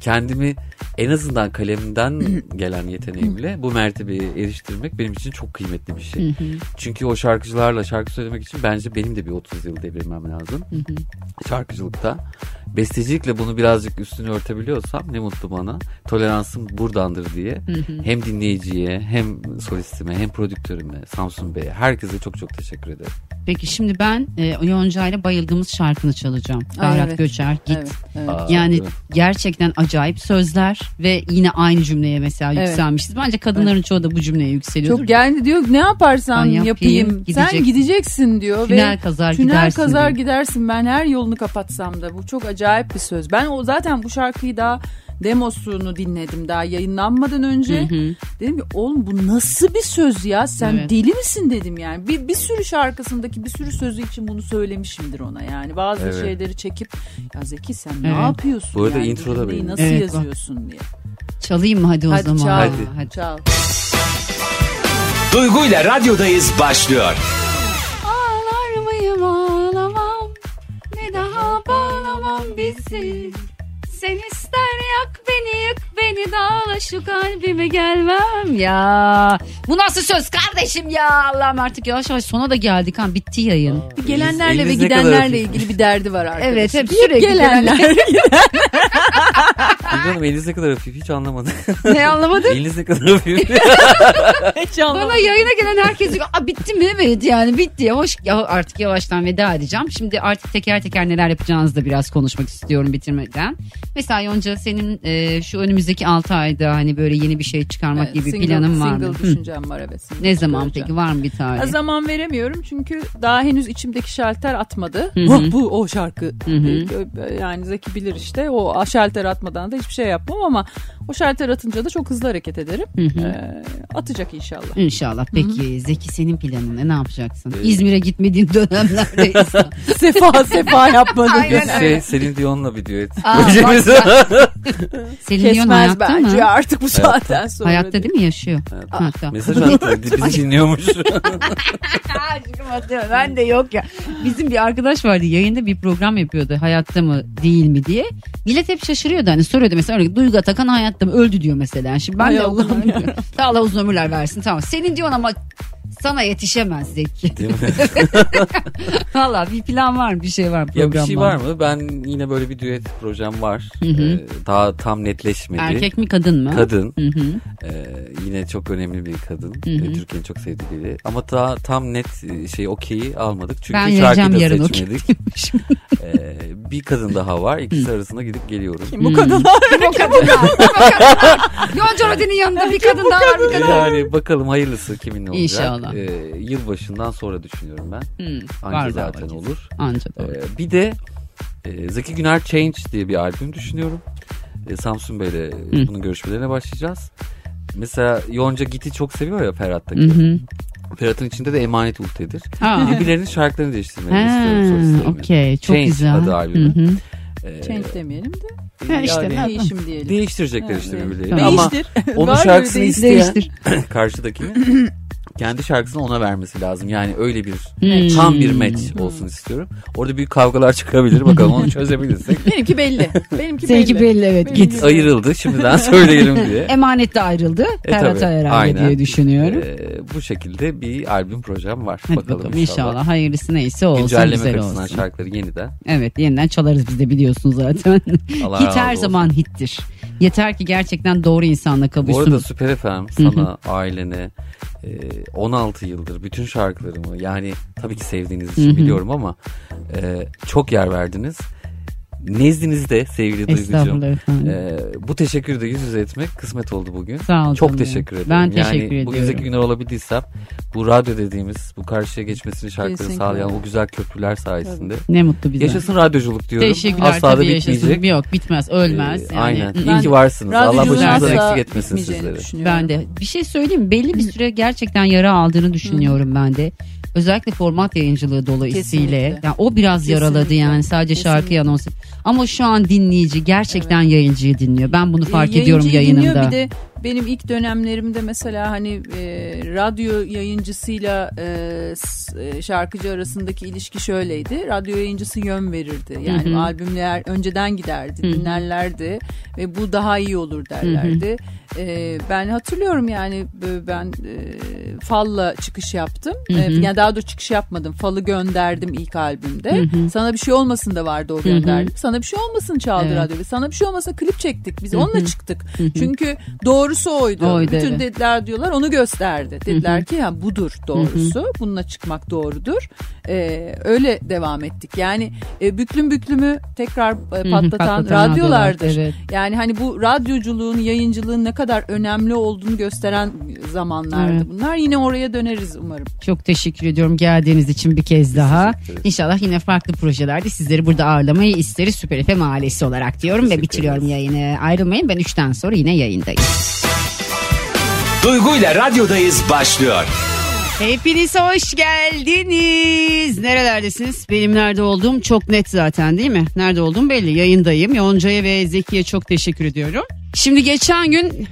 S3: kendimi en azından kalemden gelen yeteneğimle bu mertebeye eriştirmek benim için çok kıymetli bir şey.
S1: Hı hı.
S3: Çünkü o şarkıcılarla şarkı söylemek için bence benim de bir 30 yıl devirmem lazım.
S1: Hı hı.
S3: Şarkıcılıkta. Bestecilikle bunu birazcık üstünü örtebiliyorsam ne mutlu bana. Toleransım buradandır diye. Hem dinleyiciye hem solistime hem prodüktörüme Samsun Bey'e herkese çok çok teşekkür ederim.
S1: Peki şimdi ben e, Yonca ile bayıldığımız şarkını çalacağım. Ferhat
S2: evet.
S1: Göçer Git.
S2: Evet, evet.
S3: Aa,
S1: Yani
S3: evet.
S1: gerçekten acayip sözler ve yine aynı cümleye mesela
S2: Evet.
S1: yükselmişiz. Bence kadınların çoğu da bu cümleye yükseliyordur.
S2: Çok yani diyor ne yaparsan
S1: Ben yapayım,
S2: yapayım, sen
S1: gidecek.
S2: gideceksin diyor
S1: Tünel
S2: ve
S1: kazar
S2: tünel
S1: gidersin
S2: kazar
S1: diyor.
S2: gidersin ben her yolunu kapatsam da bu çok acayip bir söz. Ben o zaten bu şarkıyı daha demosunu dinledim daha yayınlanmadan önce. Dedim ki oğlum bu nasıl bir söz ya sen
S1: Evet.
S2: deli misin dedim yani. Bir, bir sürü şarkısındaki bir sürü sözü için bunu söylemişimdir ona yani. Bazı
S3: Evet.
S2: şeyleri çekip ya Zeki sen ne
S1: Evet.
S2: yapıyorsun
S3: Bu arada
S2: yani
S3: introda benim.
S2: nasıl
S1: Evet, bak.
S2: yazıyorsun diye.
S1: Çalayım mı hadi o
S2: Hadi
S1: zaman?
S2: çal.
S3: Hadi.
S2: Çal.
S4: Duygu ile radyodayız başlıyor.
S1: Ağlar mıyım ağlamam Sen, sen ister yak beni yık beni dağla şu kalbime gelmem ya. Bu nasıl söz kardeşim ya Allah'ım artık yavaş yavaş sona da geldik ha bitti yayın.
S2: Gelenlerle ve
S3: Eliniz ne kadar
S2: gidenlerle ilgili bir derdi var arkadaşım.
S1: Evet hep sürekli
S2: gelenler.
S3: Bilmiyorum eliniz ne kadar hafif hiç anlamadım.
S1: ne anlamadın?
S3: eliniz ne kadar hafif.
S2: Hiç anlamadım.
S1: Bana yayına gelen herkes diyor Aa, bitti mi? Evet yani bitti. Yavaş, ya artık yavaştan veda edeceğim. Şimdi artık teker teker neler yapacağınızı da biraz konuşmak istiyorum bitirmeden. Mesela Yonca senin e, şu önümüzdeki 6 ayda hani böyle yeni bir şey çıkarmak
S2: Evet,
S1: gibi
S2: single-
S1: planın var mı?
S2: Single
S1: Hı.
S2: düşüncem var evet. single
S1: Ne zaman
S2: çıkaracağım.
S1: peki var mı bir tarih?
S2: Ha, Zaman veremiyorum çünkü daha henüz içimdeki şalter atmadı.
S1: Hı hı.
S2: Oh, bu o şarkı.
S1: Hı hı.
S2: Yani Zeki bilir işte. O şalter atmadan da hiçbir şey yapmam ama o şalter atınca da çok hızlı hareket ederim.
S1: Hı hı.
S2: Ee, atacak inşallah.
S1: İnşallah. Peki Zeki senin planın ne? Ne yapacaksın?
S3: Ee,
S1: İzmir'e gitmediğin dönemlerdeyiz.
S2: sefa sefa yapmadım.
S1: Aynen
S3: şey Selin Dion'la bir düet.
S1: Aa. Selin Dion
S2: Kesmez
S1: hayatta
S2: bence
S1: mı?
S2: artık bu saatten sonra.
S1: Hayatta değil mi yaşıyor?
S3: Evet.
S1: Ha, tamam.
S3: Mesaj attı bizi dinliyormuş.
S1: Aşkım atıyorum. Ben de yok ya. Bizim bir arkadaş vardı yayında bir program yapıyordu. Hayatta mı değil mi diye. Millet hep şaşırıyordu hani soruyordu mesela örneğin, Duygu Atakan hayatta öldü diyor mesela. Şimdi ben
S2: Hay
S1: de
S2: Allah'ım
S1: Allah uzun ömürler versin. Tamam. Senin diyorsun ama sana yetişemez Zeki.
S3: Değil mi?
S1: Valla bir plan var mı bir şey var mı
S3: ya bir şey var mı? Ben yine böyle bir düet projem var.
S1: Hı hı.
S3: Ee, daha tam netleşmedi.
S1: Erkek mi kadın mı?
S3: Kadın.
S1: Hı hı.
S3: Ee, yine çok önemli bir kadın.
S1: Hı hı.
S3: Türkiye'nin çok sevdiği biri. Ama daha tam net e, şey okeyi almadık. Çünkü
S1: Ben
S3: şarkıyı da
S1: yarın
S3: seçmedik. ee, bir kadın daha var. İkisi arasında gidip geliyorum.
S2: Bu kadınlar
S1: Kim o kadınlar? Kim o kadınlar? Yonca Rodin'in yanında bir kadın daha var bir kadın.
S3: Yani bakalım hayırlısı kimin olacak.
S1: İnşallah.
S3: Ee, yılbaşından sonra düşünüyorum ben.
S1: Hı,
S3: Anca zaten
S1: vakit.
S3: olur.
S1: Anca.
S3: Ee, bir de e, Zeki Güner Change diye bir albüm düşünüyorum. E, Samsun Bey'le
S1: Hı.
S3: bunun görüşmelerine başlayacağız. Mesela Yonca Git'i çok seviyor ya Ferhat'taki.
S1: Hı hı.
S3: Ferhat'ın içinde de Emanet Ulte'dir. Birbirlerinin şarkılarını değiştirmeyi
S1: Ha,
S3: istiyorum
S1: okey çok
S3: Change
S1: güzel.
S3: adı albümün.
S1: Hı hı.
S3: Ee,
S2: Change demeyelim de
S1: Ha, işte,
S3: yani
S1: ha.
S2: değişim diyelim.
S3: değiştirecekler
S2: Ha,
S3: işte birbirlerini. Ama
S2: Değiştir.
S3: onun
S2: Var
S3: şarkısını isteyen
S1: Değiştir.
S3: kendi şarkısını ona vermesi lazım. Yani öyle bir
S1: Hmm.
S3: tam bir match olsun istiyorum. Orada büyük kavgalar çıkabilir. Bakalım onu çözebilirsek.
S2: Benimki belli. Benimki
S1: Seninki
S2: belli.
S1: belli evet
S2: Benimki
S1: git.
S2: belli.
S3: Ayrıldı şimdiden söyleyelim diye.
S1: Emanet de ayrıldı.
S3: E,
S1: Ferhat'a
S3: tabii,
S1: herhalde diye düşünüyorum.
S3: Ee, bu şekilde bir albüm projem var.
S1: Hadi
S3: bakalım,
S1: bakalım inşallah. hayırlısı neyse olsun
S3: Güncelleme
S1: güzel olsun.
S3: şarkıları yeniden.
S1: Evet yeniden çalarız biz de biliyorsun zaten.
S3: Allah
S1: Hit her
S3: olsun.
S1: zaman hittir. Yeter ki gerçekten doğru insanla
S3: Bu
S1: kavuşsun.
S3: arada Süper FM sana, ailene e, 16 yıldır bütün şarkılarımı yani tabii ki sevdiğiniz için biliyorum ama e, çok yer verdiniz. Nezdinizde sevgili Duygucuğum. E, bu teşekkürü de yüz yüze etmek kısmet oldu bugün.
S1: Sağ ol
S3: Çok
S1: canım.
S3: teşekkür ederim.
S1: Ben teşekkür
S3: yani
S1: ediyorum.
S3: bugün Zeki Güner olabildiysem bu radyo dediğimiz bu karşıya geçmesini şarkıları
S2: Kesinlikle.
S3: sağlayan o güzel köprüler sayesinde.
S1: Ne mutlu bize.
S3: Yaşasın radyoculuk diyorum.
S1: Teşekkürler
S3: Asla da
S1: tabii yaşasın.
S3: bitmeyecek.
S1: Yok bitmez ölmez.
S3: Ee,
S1: yani.
S3: aynen.
S1: Hı,
S3: İyi ki varsınız. Allah başınızdan eksik etmesin sizleri.
S1: Ben de bir şey söyleyeyim mi? belli bir süre gerçekten yara aldığını düşünüyorum ben de. Özellikle format yayıncılığı dolayısıyla.
S2: Kesinlikle.
S1: Yani o biraz yaraladı
S2: Kesinlikle.
S1: yani sadece şarkı
S2: Kesinlikle.
S1: anons. Ama şu an dinleyici gerçekten yayıncıyı dinliyor. Ben bunu fark
S2: E,
S1: ediyorum
S2: yayıncıyı dinliyor.
S1: yayınımda.
S2: Bir de benim ilk dönemlerimde mesela hani e, radyo yayıncısıyla e, e, şarkıcı arasındaki ilişki şöyleydi. Radyo yayıncısı yön verirdi. Yani
S1: Hı hı.
S2: albümler önceden giderdi,
S1: Hı hı.
S2: dinlerlerdi ve bu daha iyi olur derlerdi. E, ben hatırlıyorum yani ben e, Fal'la çıkış yaptım. E, yani daha doğrusu çıkış yapmadım. Fal'ı gönderdim ilk albümde.
S1: Hı hı.
S2: Sana bir şey olmasın da vardı o gönderdim. Sana bir şey olmasın çaldı
S1: Evet.
S2: radyo sana bir şey olmasa klip çektik. Biz
S1: Hı hı.
S2: onunla çıktık.
S1: hı.
S2: Çünkü doğrusu oydu.
S1: Oydu,
S2: Bütün
S1: evet.
S2: dediler diyorlar onu gösterdi. Dediler ki ha budur doğrusu. Bununla çıkmak doğrudur. Ee, öyle devam ettik. Yani e, büklüm büklümü tekrar e, patlatan,
S1: patlatan
S2: radyolardır.
S1: radyolar, evet.
S2: Yani hani bu radyoculuğun, yayıncılığın ne kadar önemli olduğunu gösteren zamanlardı
S1: Evet.
S2: bunlar. Yine oraya döneriz umarım.
S1: Çok teşekkür ediyorum geldiğiniz için bir kez daha. İnşallah yine farklı projelerde sizleri burada ağırlamayı isteriz Süper FM ailesi olarak diyorum ve bitiriyorum
S3: ederiz.
S1: yayını. Ayrılmayın ben 3'ten sonra yine yayındayım.
S4: Duygu ile radyodayız başlıyor.
S1: Hepiniz hoş geldiniz. Nerelerdesiniz? Benim nerede olduğum çok net zaten değil mi? Nerede olduğum belli. Yayındayım. Yonca'ya ve Zeki'ye çok teşekkür ediyorum. Şimdi geçen gün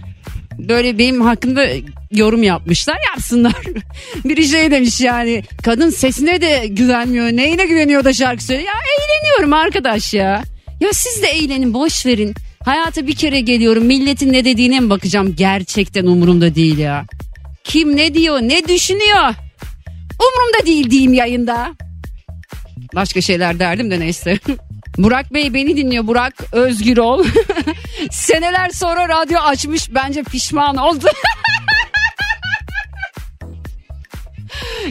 S1: böyle benim hakkında yorum yapmışlar yapsınlar. Biri şey demiş yani kadın sesine de güvenmiyor neyine güveniyor da şarkı söylüyor. Ya eğleniyorum arkadaş ya. Ya siz de eğlenin boş verin. Hayata bir kere geliyorum milletin ne dediğine mi bakacağım gerçekten umurumda değil ya. Kim ne diyor ne düşünüyor umurumda değil diyeyim yayında. Başka şeyler derdim de neyse. Burak Bey beni dinliyor Burak özgür ol. Seneler sonra radyo açmış bence pişman oldu.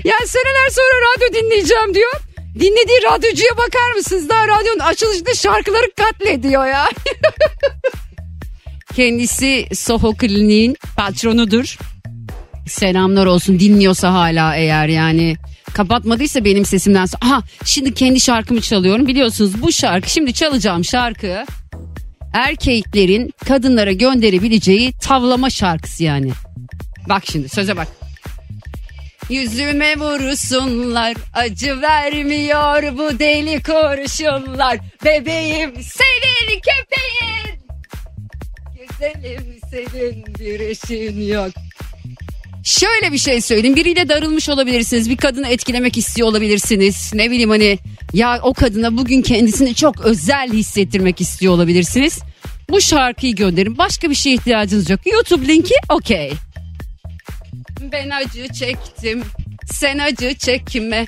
S1: yani seneler sonra radyo dinleyeceğim diyor. Dinlediği radyocuya bakar mısınız? Daha radyonun açılışında şarkıları katlediyor ya. Kendisi Soho Kliniğin patronudur. Selamlar olsun dinliyorsa hala eğer yani kapatmadıysa benim sesimden sonra. Aha şimdi kendi şarkımı çalıyorum biliyorsunuz bu şarkı şimdi çalacağım şarkı erkeklerin kadınlara gönderebileceği tavlama şarkısı yani. Bak şimdi söze bak. Yüzüme vursunlar acı vermiyor bu deli kurşunlar bebeğim senin köpeğin güzelim senin bir eşin yok. Şöyle bir şey söyleyeyim biriyle darılmış olabilirsiniz bir kadını etkilemek istiyor olabilirsiniz ne bileyim hani ya o kadına bugün kendisini çok özel hissettirmek istiyor olabilirsiniz. Bu şarkıyı gönderin başka bir şeye ihtiyacınız yok YouTube linki okey. Ben acı çektim sen acı çekme.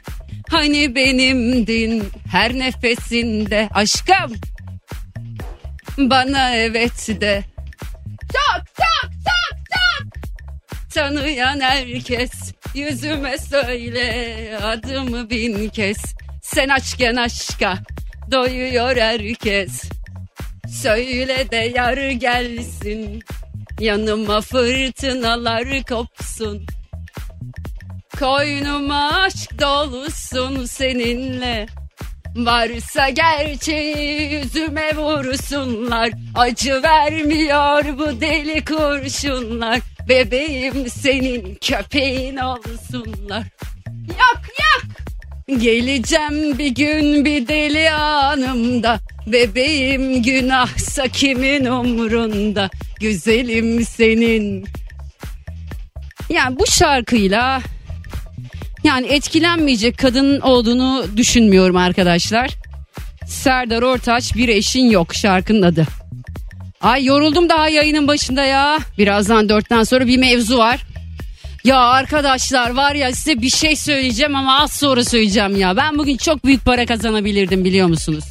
S1: Hani benimdin her nefesinde aşkım? Bana evet de. Tak tak tak tak. Tanıyan herkes yüzüme söyle adımı bin kez. Sen açken aşka doyuyor herkes. Söyle de yar gelsin Yanıma fırtınalar kopsun. Koynuma aşk dolusun seninle. Varsa gerçeği yüzüme vursunlar. Acı vermiyor bu deli kurşunlar. Bebeğim senin köpeğin olsunlar. Yak yak Geleceğim bir gün bir deli anımda Bebeğim günahsa kimin umrunda Güzelim senin Yani bu şarkıyla yani etkilenmeyecek kadın olduğunu düşünmüyorum arkadaşlar. Serdar Ortaç bir eşin yok şarkının adı. Ay yoruldum daha yayının başında ya. Birazdan dörtten sonra bir mevzu var. Ya arkadaşlar var ya size bir şey söyleyeceğim ama az sonra söyleyeceğim ya. Ben bugün çok büyük para kazanabilirdim biliyor musunuz?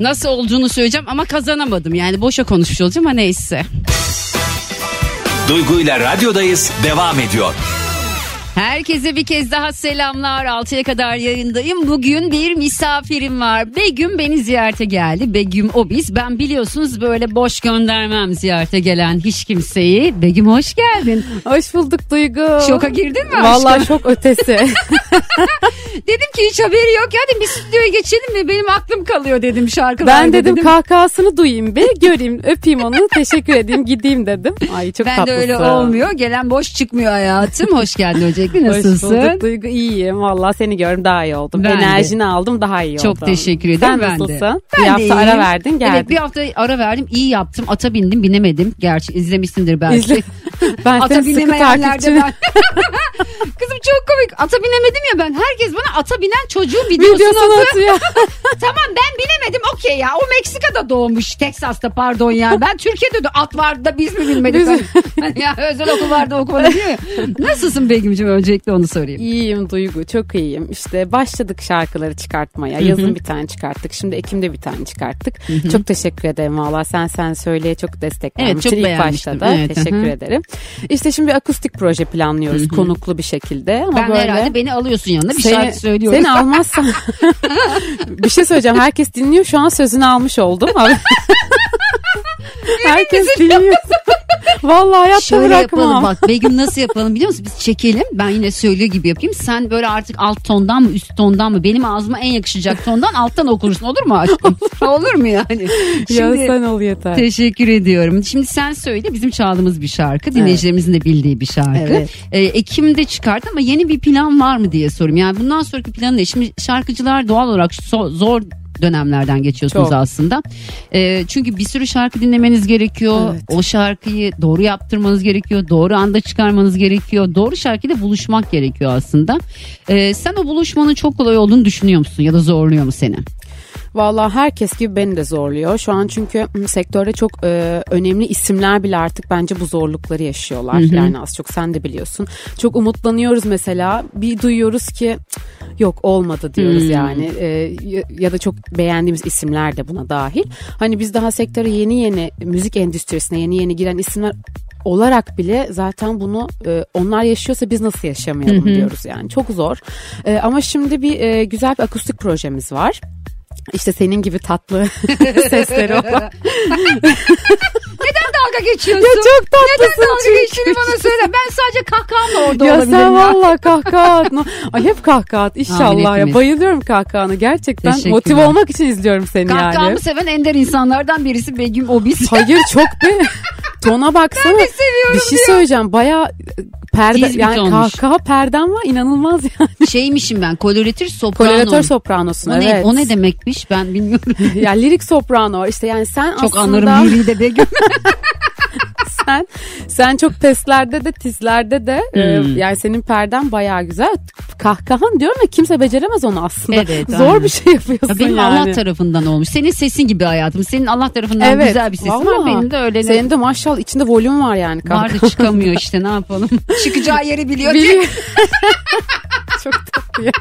S1: Nasıl olduğunu söyleyeceğim ama kazanamadım. Yani boşa konuşmuş olacağım ama neyse.
S4: Duygu ile radyodayız devam ediyor.
S1: Herkese bir kez daha selamlar. 6'ya kadar yayındayım. Bugün bir misafirim var. Begüm beni ziyarete geldi. Begüm o biz. Ben biliyorsunuz böyle boş göndermem ziyarete gelen hiç kimseyi. Begüm hoş geldin.
S6: Hoş bulduk Duygu.
S1: Şoka girdin mi
S6: Vallahi
S1: aşkım?
S6: çok ötesi.
S1: Dedim ki hiç haberi yok. Ya dedim bir stüdyoya geçelim mi? Benim aklım kalıyor dedim şarkılarda
S6: ben dedim, kahkahasını duyayım be göreyim öpeyim onu teşekkür edeyim gideyim dedim. Ay çok
S1: Ben
S6: tatlısın.
S1: de öyle olmuyor. Gelen boş çıkmıyor hayatım. Hoş geldin öncelikle.
S6: Hoş
S1: Nasılsın?
S6: bulduk Duygu iyiyim. Valla seni gördüm daha iyi oldum.
S1: Ben de.
S6: Enerjini aldım daha iyi
S1: Çok
S6: oldum.
S1: teşekkür ederim.
S6: Sen
S1: ben de.
S6: nasılsın?
S1: Ben
S6: bir
S1: de
S6: hafta ara
S1: iyiyim.
S6: verdin geldin.
S1: Evet bir hafta ara verdim. İyi yaptım. Ata bindim binemedim. Gerçi izlemişsindir belki.
S6: İzle- Ben
S1: Ata
S6: sıkı takipçin.
S1: ben. Kızım çok komik. Ata binemedim ya ben. Herkes bana ata binen çocuğun videosunu
S6: Videosunu
S1: atıyor. tamam ben binemedim okey ya. O Meksika'da doğmuş. Teksas'ta pardon ya. Ben Türkiye'de de at vardı da biz mi bilmedik?
S6: Biz-
S1: ya özel okul vardı okumadı diyor ya. Nasılsın Begüm'cüğüm öncelikle onu sorayım.
S6: İyiyim Duygu çok iyiyim. İşte başladık şarkıları çıkartmaya. Yazın bir tane çıkarttık. Şimdi Ekim'de bir tane çıkarttık. Çok teşekkür ederim valla. Sen sen söyleye çok desteklenmişsin.
S1: Evet, çok
S6: İlk
S1: beğenmiştim.
S6: başta da
S1: Evet,
S6: teşekkür
S1: hı.
S6: ederim. İşte şimdi bir akustik proje planlıyoruz konuklu bir şekilde. Ama
S1: Ben
S6: böyle...
S1: herhalde beni alıyorsun yanına bir
S6: Seni-
S1: şarkı söylüyorum.
S6: Seni almazsan bir şey söyleyeceğim. Herkes dinliyor. Şu an sözünü almış oldum. Herkes dinliyor. Vallahi hayatta
S1: Şöyle
S6: bırakmam.
S1: yapalım bak Begüm nasıl yapalım biliyor musun? Biz çekelim ben yine söylüyor gibi yapayım. Sen böyle artık alt tondan mı üst tondan mı benim ağzıma en yakışacak tondan alttan okursun olur mu aşkım? olur mu yani?
S6: Ya sen ol yeter.
S1: Teşekkür ediyorum. Şimdi sen söyle bizim çaldığımız bir şarkı. Dinleyicilerimizin de bildiği bir şarkı.
S6: Evet.
S1: Ee, Ekim'de çıkart ama yeni bir plan var mı diye sorayım. Yani bundan sonraki planın ne? Şimdi şarkıcılar doğal olarak zor dönemlerden geçiyorsunuz
S6: Çok.
S1: aslında. Ee, çünkü bir sürü şarkı dinlemeniz gerekiyor.
S6: Evet.
S1: O şarkıyı doğru yaptırmanız gerekiyor. Doğru anda çıkarmanız gerekiyor. Doğru şarkıyla buluşmak gerekiyor aslında. Ee, sen o buluşmanın çok kolay olduğunu düşünüyor musun? Ya da zorluyor mu seni?
S6: Vallahi herkes gibi beni de zorluyor. Şu an çünkü hı, sektörde çok e, önemli isimler bile artık bence bu zorlukları yaşıyorlar. Yani az çok sen de biliyorsun. Çok umutlanıyoruz mesela. Bir duyuyoruz ki "Cık, yok olmadı diyoruz yani. E, ya- da çok beğendiğimiz isimler de buna dahil. Hani biz daha sektöre yeni yeni müzik endüstrisine yeni yeni giren isimler olarak bile zaten bunu e, onlar yaşıyorsa biz nasıl yaşamayalım diyoruz yani çok zor. E, ama şimdi bir e, güzel bir akustik projemiz var. İşte senin gibi tatlı sesleri olan.
S1: dalga geçiyorsun?
S6: Ya çok tatlısın
S1: Neden dalga
S6: çünkü.
S1: geçtiğini bana söyle. Ben sadece kahkahamla orada
S6: ya
S1: olabilirim.
S6: sen valla kahkaha at. No- Ay hep kahkaha at inşallah ya. Bayılıyorum kahkahana. Gerçekten motive olmak için izliyorum seni yani.
S1: Kahkahamı seven ender insanlardan birisi Begüm Obis.
S6: Hayır çok be. Tona baksana. Bir şey söyleyeceğim. Baya perde
S1: Tiz
S6: yani
S1: tonmuş.
S6: kahkaha perdem var inanılmaz yani.
S1: Şeymişim ben koloratür soprano.
S6: Koloratör sopranosun
S1: o,
S6: evet.
S1: ne, o ne demekmiş ben bilmiyorum.
S6: ya lirik soprano işte yani sen
S1: Çok
S6: aslında
S1: anlarım liriği de Begüm.
S6: sen sen çok testlerde de tizlerde de e,
S1: Hmm.
S6: yani senin perden bayağı güzel. Kahkahan diyorum ya kimse beceremez onu aslında.
S1: Evet,
S6: Zor
S1: aynen.
S6: bir şey yapıyorsun
S1: Ya benim
S6: yani.
S1: Allah tarafından olmuş. Senin sesin gibi hayatım. Senin Allah tarafından
S6: Evet,
S1: güzel bir sesin var.
S6: vallahi.
S1: Benim de öyle.
S6: Senin de maşallah içinde volüm var yani. kahkaha.
S1: Vardı çıkamıyor işte ne yapalım. Çıkacağı yeri biliyor.
S6: Biliyor. çok tatlı ya.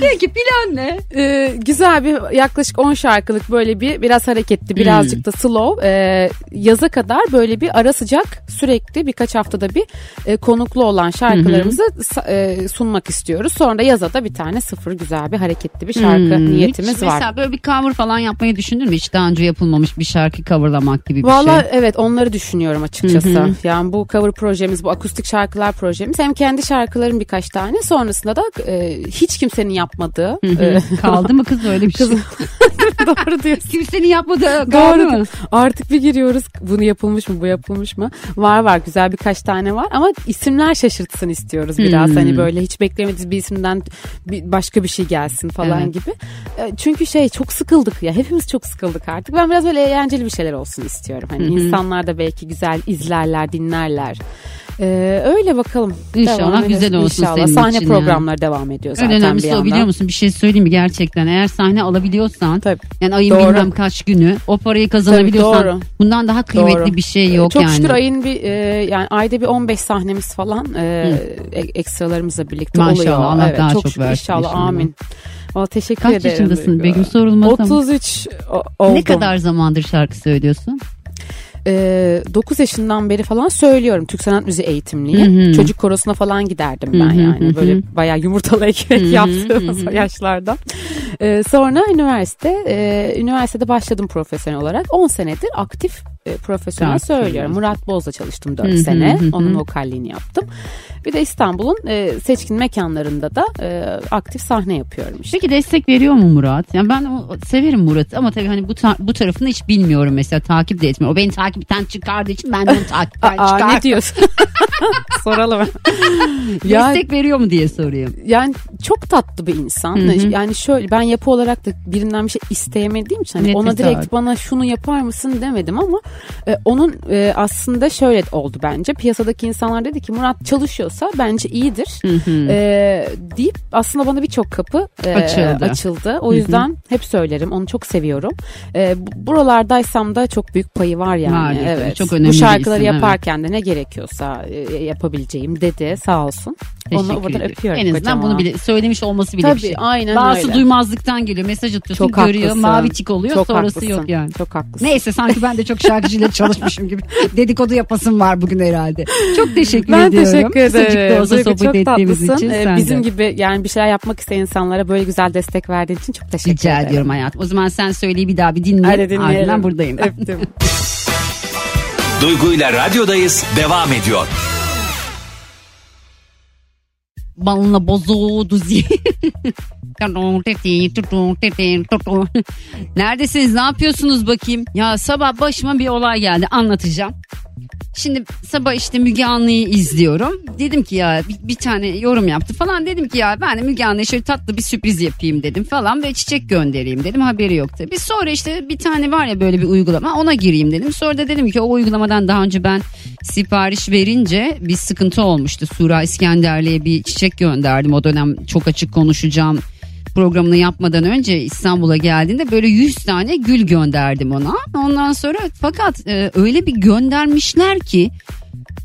S1: Peki plan ne?
S6: Ee, güzel bir yaklaşık 10 şarkılık böyle bir biraz hareketli birazcık
S1: Hmm.
S6: da slow ee, yaza kadar böyle bir ara sıcak sürekli birkaç haftada bir e, konuklu olan şarkılarımızı e, sunmak istiyoruz. Sonra da yaza da bir tane sıfır güzel bir hareketli bir şarkı
S1: Hmm,
S6: niyetimiz
S1: hiç
S6: var.
S1: Mesela böyle bir cover falan yapmayı düşündün mü? Hiç daha önce yapılmamış bir şarkı coverlamak gibi bir
S6: Valla
S1: şey.
S6: evet onları düşünüyorum açıkçası. Yani bu cover projemiz, bu akustik şarkılar projemiz hem kendi şarkılarım birkaç tane sonrasında da e, hiç kimsenin yapmadığı e,
S1: Kaldı mı kız öyle bir şey?
S6: doğru diyorsun.
S1: Kimsenin yapmadığı kaldı
S6: Doğru.
S1: mı?
S6: Artık bir giriyoruz. Bunu yapılmış mı, bu yapılmış mı? Var var güzel birkaç tane var ama isimler şaşırtsın istiyoruz biraz.
S1: Hmm.
S6: Hani böyle hiç beklemediğimiz bir isimden başka bir şey gelsin falan
S1: Evet.
S6: gibi. E, Çünkü şey çok sıkıldık ya. Hepimiz çok sıkıldık artık. Ben biraz böyle eğlenceli bir şeyler olsun istiyorum. Hani insanlar da belki güzel izlerler, dinlerler. Ee, öyle bakalım.
S1: İnşallah
S6: Devam
S1: güzel
S6: ederiz.
S1: olsun
S6: İnşallah.
S1: senin
S6: Sahne
S1: için
S6: programları devam ediyor zaten
S1: En önemlisi
S6: bir
S1: o
S6: yandan.
S1: biliyor musun? Bir şey söyleyeyim mi gerçekten? Eğer sahne alabiliyorsan
S6: Tabii.
S1: yani ayın
S6: Doğru.
S1: bilmem kaç günü o parayı kazanabiliyorsan
S6: Tabii, doğru.
S1: bundan daha kıymetli
S6: Doğru.
S1: bir şey yok
S6: Çok
S1: yani.
S6: şükür ayın bir e, yani ayda bir 15 sahnemiz falan e, e- ekstralarımızla birlikte
S1: Maşallah,
S6: oluyor.
S1: Allah
S6: evet,
S1: daha
S6: çok,
S1: çok versin
S6: inşallah,
S1: inşallah.
S6: amin. Valla teşekkür
S1: Kaç
S6: ederim.
S1: yaşındasın
S6: Duygu.
S1: Begüm sorulmaz ama.
S6: 33 o- oldum.
S1: Ne kadar zamandır şarkı söylüyorsun?
S6: E, 9 yaşından beri falan söylüyorum. Türk Sanat Müziği eğitimliyim.
S1: Hı hı.
S6: Çocuk korosuna falan giderdim ben
S1: Hı hı,
S6: yani.
S1: hı
S6: Böyle bayağı yumurtalı ekmek
S1: Hı hı,
S6: yaptığım
S1: hı hı.
S6: yaşlardan. E, sonra üniversite, e, üniversitede başladım profesyonel olarak. 10 senedir aktif e, profesyonel
S1: Şarkı
S6: söylüyorum. Murat Boz'la çalıştım 4
S1: Hı hı,
S6: sene. Onun vokalliğini yaptım. Bir de İstanbul'un e, seçkin mekanlarında da e, aktif sahne yapıyorum işte.
S1: Peki destek veriyor mu Murat? Yani ben o, severim Murat'ı ama tabii hani bu ta- bu tarafını hiç bilmiyorum mesela takip de etmiyorum. O beni takipten çıkardığı için ben de onu takipten
S6: Aa,
S1: çıkar.
S6: ne diyorsun? Soralım. ya,
S1: Destek veriyor mu diye sorayım.
S6: yani çok tatlı bir insan.
S1: Hı hı.
S6: Yani şöyle ben yapı olarak da birinden bir şey isteyemediğim için hani
S1: Nefes
S6: ona direkt
S1: aldı.
S6: bana şunu yapar mısın demedim ama e, onun e, aslında şöyle oldu bence. Piyasadaki insanlar dedi ki Murat çalışıyorsa bence iyidir. E, deyip aslında bana birçok kapı e,
S1: Açıldı.
S6: açıldı. O yüzden hep söylerim. Onu çok seviyorum. E, bu- buralardaysam da çok büyük payı var yani.
S1: Tabii.
S6: evet.
S1: Çok önemli
S6: Bu şarkıları
S1: isim,
S6: yaparken de ne gerekiyorsa e, yapabileceğim dedi. Sağ olsun. Onu
S1: Teşekkür
S6: buradan
S1: ederim.
S6: öpüyorum
S1: En azından
S6: kocaman.
S1: bunu bile söylemiş olması bile
S6: Tabii
S1: bir şey.
S6: aynen
S1: Bazısı
S6: öyle.
S1: duymazlıktan geliyor. Mesaj atıyorsun
S6: Çok
S1: görüyor.
S6: haklısın.
S1: Mavi tik oluyor.
S6: Çok
S1: sonrası
S6: haklısın.
S1: yok yani.
S6: Çok haklısın.
S1: Neyse sanki ben de çok şarkıcıyla çalışmışım gibi. Dedikodu yapasım var bugün herhalde. Çok teşekkür
S6: ben
S1: ediyorum.
S6: teşekkür
S1: Kısacık
S6: ederim.
S1: da olsa
S6: Duygu,
S1: sohbet
S6: çok
S1: ettiğimiz
S6: tatlısın.
S1: için.
S6: Ee, bizim
S1: de.
S6: gibi yani bir şeyler yapmak isteyen insanlara böyle güzel destek verdiğin için çok teşekkür
S1: Rica
S6: ederim.
S1: ediyorum hayatım. O zaman sen söyleyi bir daha bir dinle. Ardından buradayım. ben.
S6: Öptüm.
S4: Duygu ile radyodayız devam ediyor.
S1: Balına bozuldu zihin. Neredesiniz? Ne yapıyorsunuz bakayım? Ya sabah başıma bir olay geldi. Anlatacağım. Şimdi sabah işte Müge Anlı'yı izliyorum. Dedim ki ya bir, bir tane yorum yaptı falan. Dedim ki ya ben de Müge Anlı'ya şöyle tatlı bir sürpriz yapayım dedim falan. Ve çiçek göndereyim dedim haberi yoktu. Bir sonra işte bir tane var ya böyle bir uygulama ona gireyim dedim. Sonra da dedim ki o uygulamadan daha önce ben sipariş verince bir sıkıntı olmuştu. Sura İskenderli'ye bir çiçek gönderdim. O dönem çok açık konuşacağım programını yapmadan önce İstanbul'a geldiğinde böyle 100 tane gül gönderdim ona. Ondan sonra fakat e, öyle bir göndermişler ki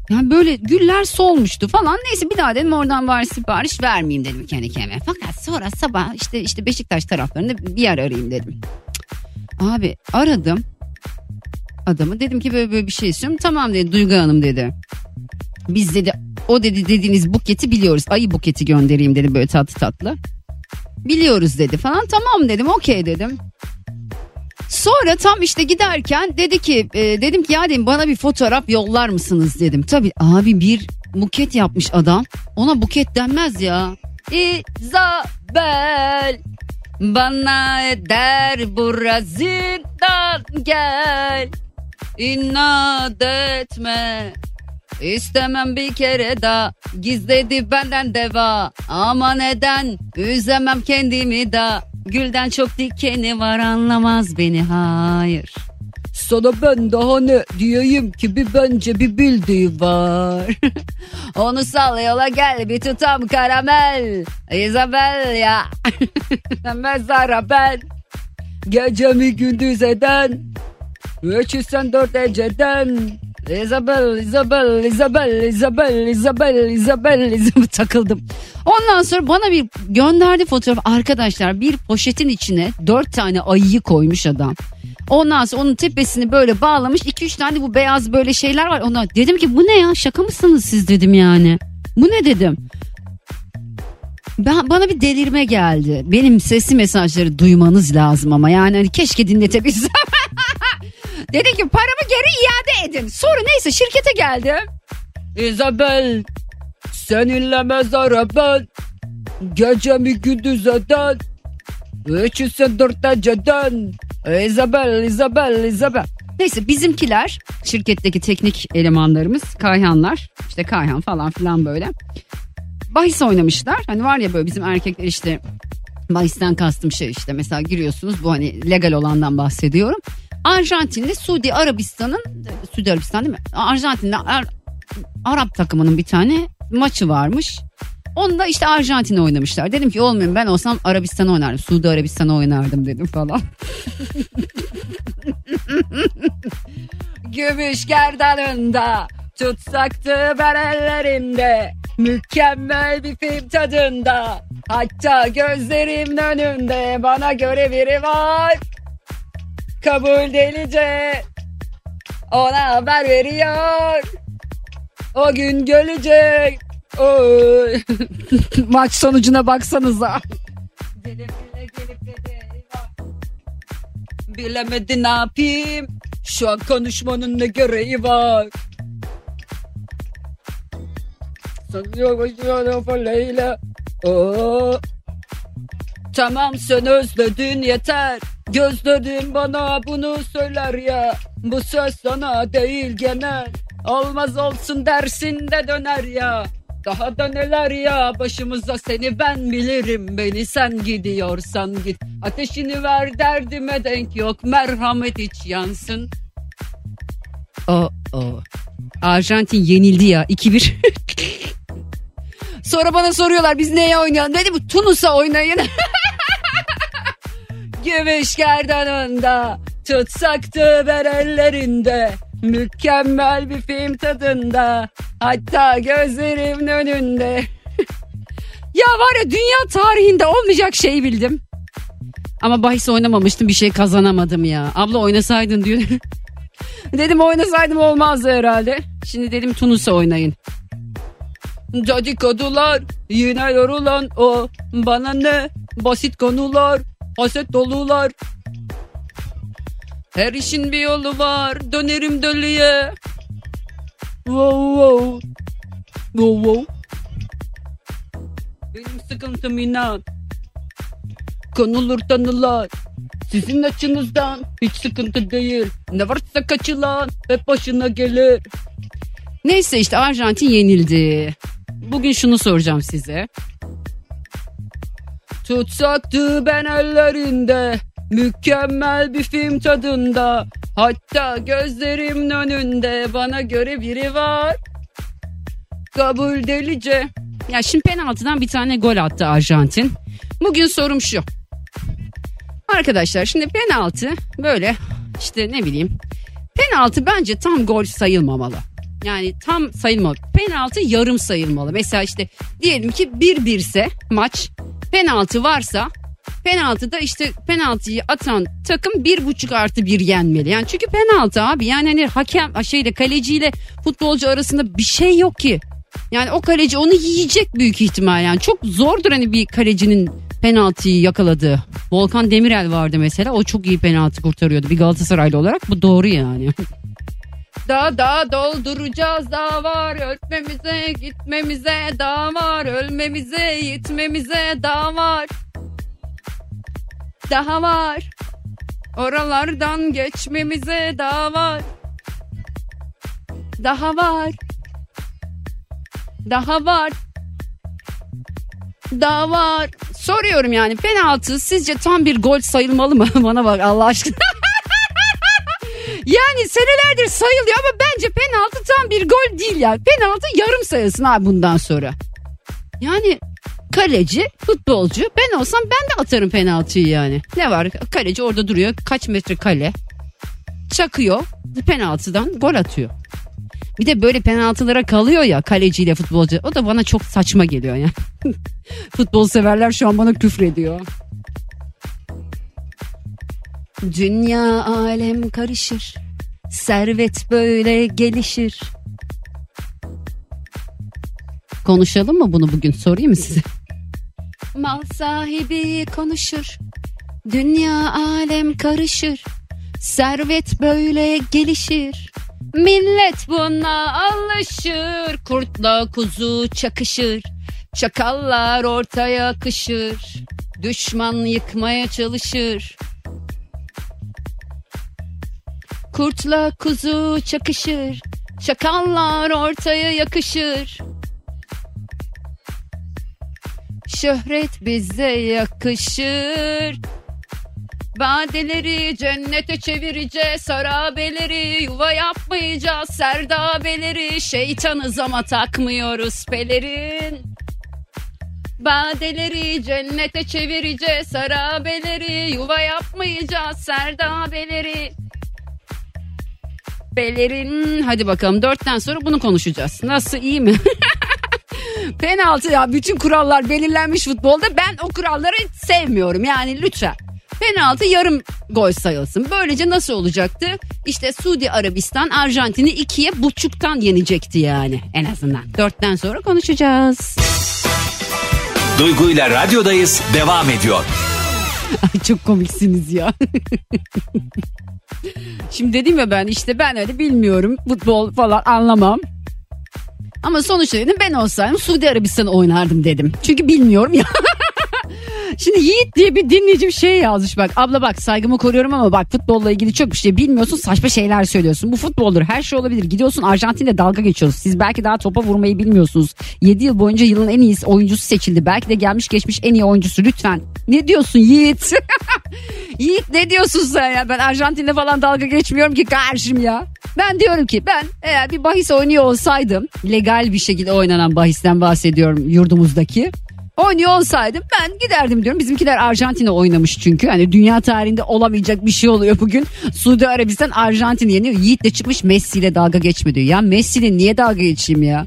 S1: yani böyle güller solmuştu falan. Neyse bir daha dedim oradan var sipariş vermeyeyim dedim kendi kendime. Fakat sonra sabah işte işte Beşiktaş taraflarında bir yer arayayım dedim. Abi aradım adamı dedim ki böyle böyle bir şey istiyorum. Tamam dedi Duygu Hanım dedi. Biz dedi o dedi dediğiniz buketi biliyoruz. Ayı buketi göndereyim dedi böyle tatlı tatlı. Biliyoruz dedi falan. Tamam dedim okey dedim. Sonra tam işte giderken dedi ki e, dedim ki ya dedim bana bir fotoğraf yollar mısınız dedim. Tabii abi bir buket yapmış adam. Ona buket denmez ya. İzabel bana eder burazinden gel. İnat etme İstemem bir kere daha gizledi benden deva ama neden üzemem kendimi da gülden çok dikeni var anlamaz beni hayır. Sana ben daha ne diyeyim ki bir bence bir bildiği var. Onu sal yola gel bir tutam karamel. Isabel ya. Mezara ben. Gecemi gündüz eden. Üçü sen dört eceden. Isabel, Isabel, Isabel, Isabel, Isabel, Isabel, Isabel takıldım. Ondan sonra bana bir gönderdi fotoğraf. Arkadaşlar bir poşetin içine dört tane ayıyı koymuş adam. Ondan sonra onun tepesini böyle bağlamış. 2-3 tane bu beyaz böyle şeyler var. Ondan dedim ki bu ne ya şaka mısınız siz dedim yani. Bu ne dedim. Ben, bana bir delirme geldi. Benim sesli mesajları duymanız lazım ama yani hani keşke dinletebilsem. Dedi ki paramı geri iade edin. Sonra neyse şirkete geldim. Isabel seninle mezara ben gecemi gündüz eden üçüsü dört eceden Isabel Isabel Isabel. Neyse bizimkiler şirketteki teknik elemanlarımız Kayhanlar işte Kayhan falan filan böyle bahis oynamışlar. Hani var ya böyle bizim erkekler işte bahisten kastım şey işte mesela giriyorsunuz bu hani legal olandan bahsediyorum. Arjantin'le Suudi Arabistan'ın Suudi Arabistan değil mi? Arjantin'le Ar- Arap takımının bir tane maçı varmış. Onu da işte Arjantin'e oynamışlar. Dedim ki olmuyor ben olsam Arabistan'a oynardım. Suudi Arabistan'a oynardım dedim falan. Gümüş gerdanında tutsaktı ben ellerimde. Mükemmel bir film tadında. Hatta gözlerimin önünde bana göre biri var. Kabul delice. Ona haber veriyor. O gün gelecek. Oy. Maç sonucuna baksanıza. Gelip bile gelip dedi. Bilemedi ne yapayım. Şu an konuşmanın ne gereği var. Sanıyor başıyor Leyla. Oo. Tamam sen özledin yeter. Gözlerin bana bunu söyler ya. Bu söz sana değil genel. Olmaz olsun dersin de döner ya. Daha da neler ya başımıza seni ben bilirim beni sen gidiyorsan git. Ateşini ver derdime denk yok merhamet hiç yansın. O o. Arjantin yenildi ya 2-1. Sonra bana soruyorlar biz neye oynayalım? Dedim Tunus'a oynayın. Gümüş gerdanında tutsaktı ben ellerinde. Mükemmel bir film tadında. Hatta gözlerimin önünde. ya var ya dünya tarihinde olmayacak şeyi bildim. Ama bahis oynamamıştım bir şey kazanamadım ya. Abla oynasaydın diyor. dedim oynasaydım olmazdı herhalde. Şimdi dedim Tunus'a oynayın. Dedikodular yine yorulan o bana ne basit konular haset dolular. Her işin bir yolu var. Dönerim dölüye. Wow wow. Wow wow. Benim sıkıntım inan konulur tanılar. Sizin açınızdan hiç sıkıntı değil. Ne varsa kaçılan hep başına gelir. Neyse işte Arjantin yenildi. Bugün şunu soracağım size. Tutsaktı ben ellerinde Mükemmel bir film tadında Hatta gözlerimin önünde Bana göre biri var Kabul delice Ya şimdi penaltıdan bir tane gol attı Arjantin Bugün sorum şu Arkadaşlar şimdi penaltı böyle işte ne bileyim penaltı bence tam gol sayılmamalı. Yani tam sayılmalı. Penaltı yarım sayılmalı. Mesela işte diyelim ki 1-1 ise maç penaltı varsa penaltıda işte penaltıyı atan takım bir buçuk artı bir yenmeli. Yani çünkü penaltı abi yani hani hakem şeyle kaleciyle futbolcu arasında bir şey yok ki. Yani o kaleci onu yiyecek büyük ihtimal yani. Çok zordur hani bir kalecinin penaltıyı yakaladığı. Volkan Demirel vardı mesela o çok iyi penaltı kurtarıyordu bir Galatasaraylı olarak. Bu doğru yani. Daha daha dolduracağız daha var ölmemize gitmemize daha var ölmemize gitmemize daha var. Daha var. Oralardan geçmemize daha var. Daha var. Daha var. Daha var. Soruyorum yani penaltı sizce tam bir gol sayılmalı mı? Bana bak Allah aşkına. Yani senelerdir sayılıyor ama bence penaltı tam bir gol değil ya. Penaltı yarım sayılsın abi bundan sonra. Yani kaleci, futbolcu ben olsam ben de atarım penaltıyı yani. Ne var kaleci orada duruyor kaç metre kale. Çakıyor penaltıdan gol atıyor. Bir de böyle penaltılara kalıyor ya kaleciyle futbolcu. O da bana çok saçma geliyor ya. Futbol severler şu an bana küfrediyor. Dünya alem karışır. Servet böyle gelişir. Konuşalım mı bunu bugün sorayım mı size? Mal sahibi konuşur. Dünya alem karışır. Servet böyle gelişir. Millet buna alışır. Kurtla kuzu çakışır. Çakallar ortaya akışır. Düşman yıkmaya çalışır. Kurtla kuzu çakışır. Çakallar ortaya yakışır. Şöhret bize yakışır. Badeleri cennete çevireceğiz. Harabeleri yuva yapmayacağız. Serdabeleri şeytanız ama takmıyoruz pelerin. Badeleri cennete çevireceğiz. Harabeleri yuva yapmayacağız. Serdabeleri. Pelerin. Hadi bakalım dörtten sonra bunu konuşacağız. Nasıl iyi mi? Penaltı ya bütün kurallar belirlenmiş futbolda ben o kuralları sevmiyorum yani lütfen. Penaltı yarım gol sayılsın. Böylece nasıl olacaktı? İşte Suudi Arabistan Arjantin'i ikiye buçuktan yenecekti yani en azından. Dörtten sonra konuşacağız.
S4: Duygu ile radyodayız devam ediyor.
S1: Ay çok komiksiniz ya. Şimdi dedim ya ben işte ben öyle bilmiyorum futbol falan anlamam. Ama sonuçta dedim ben olsaydım Suudi Arabistan oynardım dedim. Çünkü bilmiyorum ya. Şimdi Yiğit diye bir dinleyicim şey yazmış bak. Abla bak saygımı koruyorum ama bak futbolla ilgili çok bir şey bilmiyorsun saçma şeyler söylüyorsun. Bu futboldur her şey olabilir. Gidiyorsun Arjantin'de dalga geçiyorsun. Siz belki daha topa vurmayı bilmiyorsunuz. 7 yıl boyunca yılın en iyi oyuncusu seçildi. Belki de gelmiş geçmiş en iyi oyuncusu lütfen. Ne diyorsun Yiğit? Yiğit ne diyorsun sen ya? Ben Arjantin'de falan dalga geçmiyorum ki karşım ya. Ben diyorum ki ben eğer bir bahis oynuyor olsaydım legal bir şekilde oynanan bahisten bahsediyorum yurdumuzdaki. Oynuyor olsaydım ben giderdim diyorum. Bizimkiler Arjantin'e oynamış çünkü. Hani dünya tarihinde olamayacak bir şey oluyor bugün. Suudi Arabistan Arjantin'i yeniyor. Yiğit de çıkmış Messi ile dalga geçme diyor. Ya Messi ile niye dalga geçeyim ya?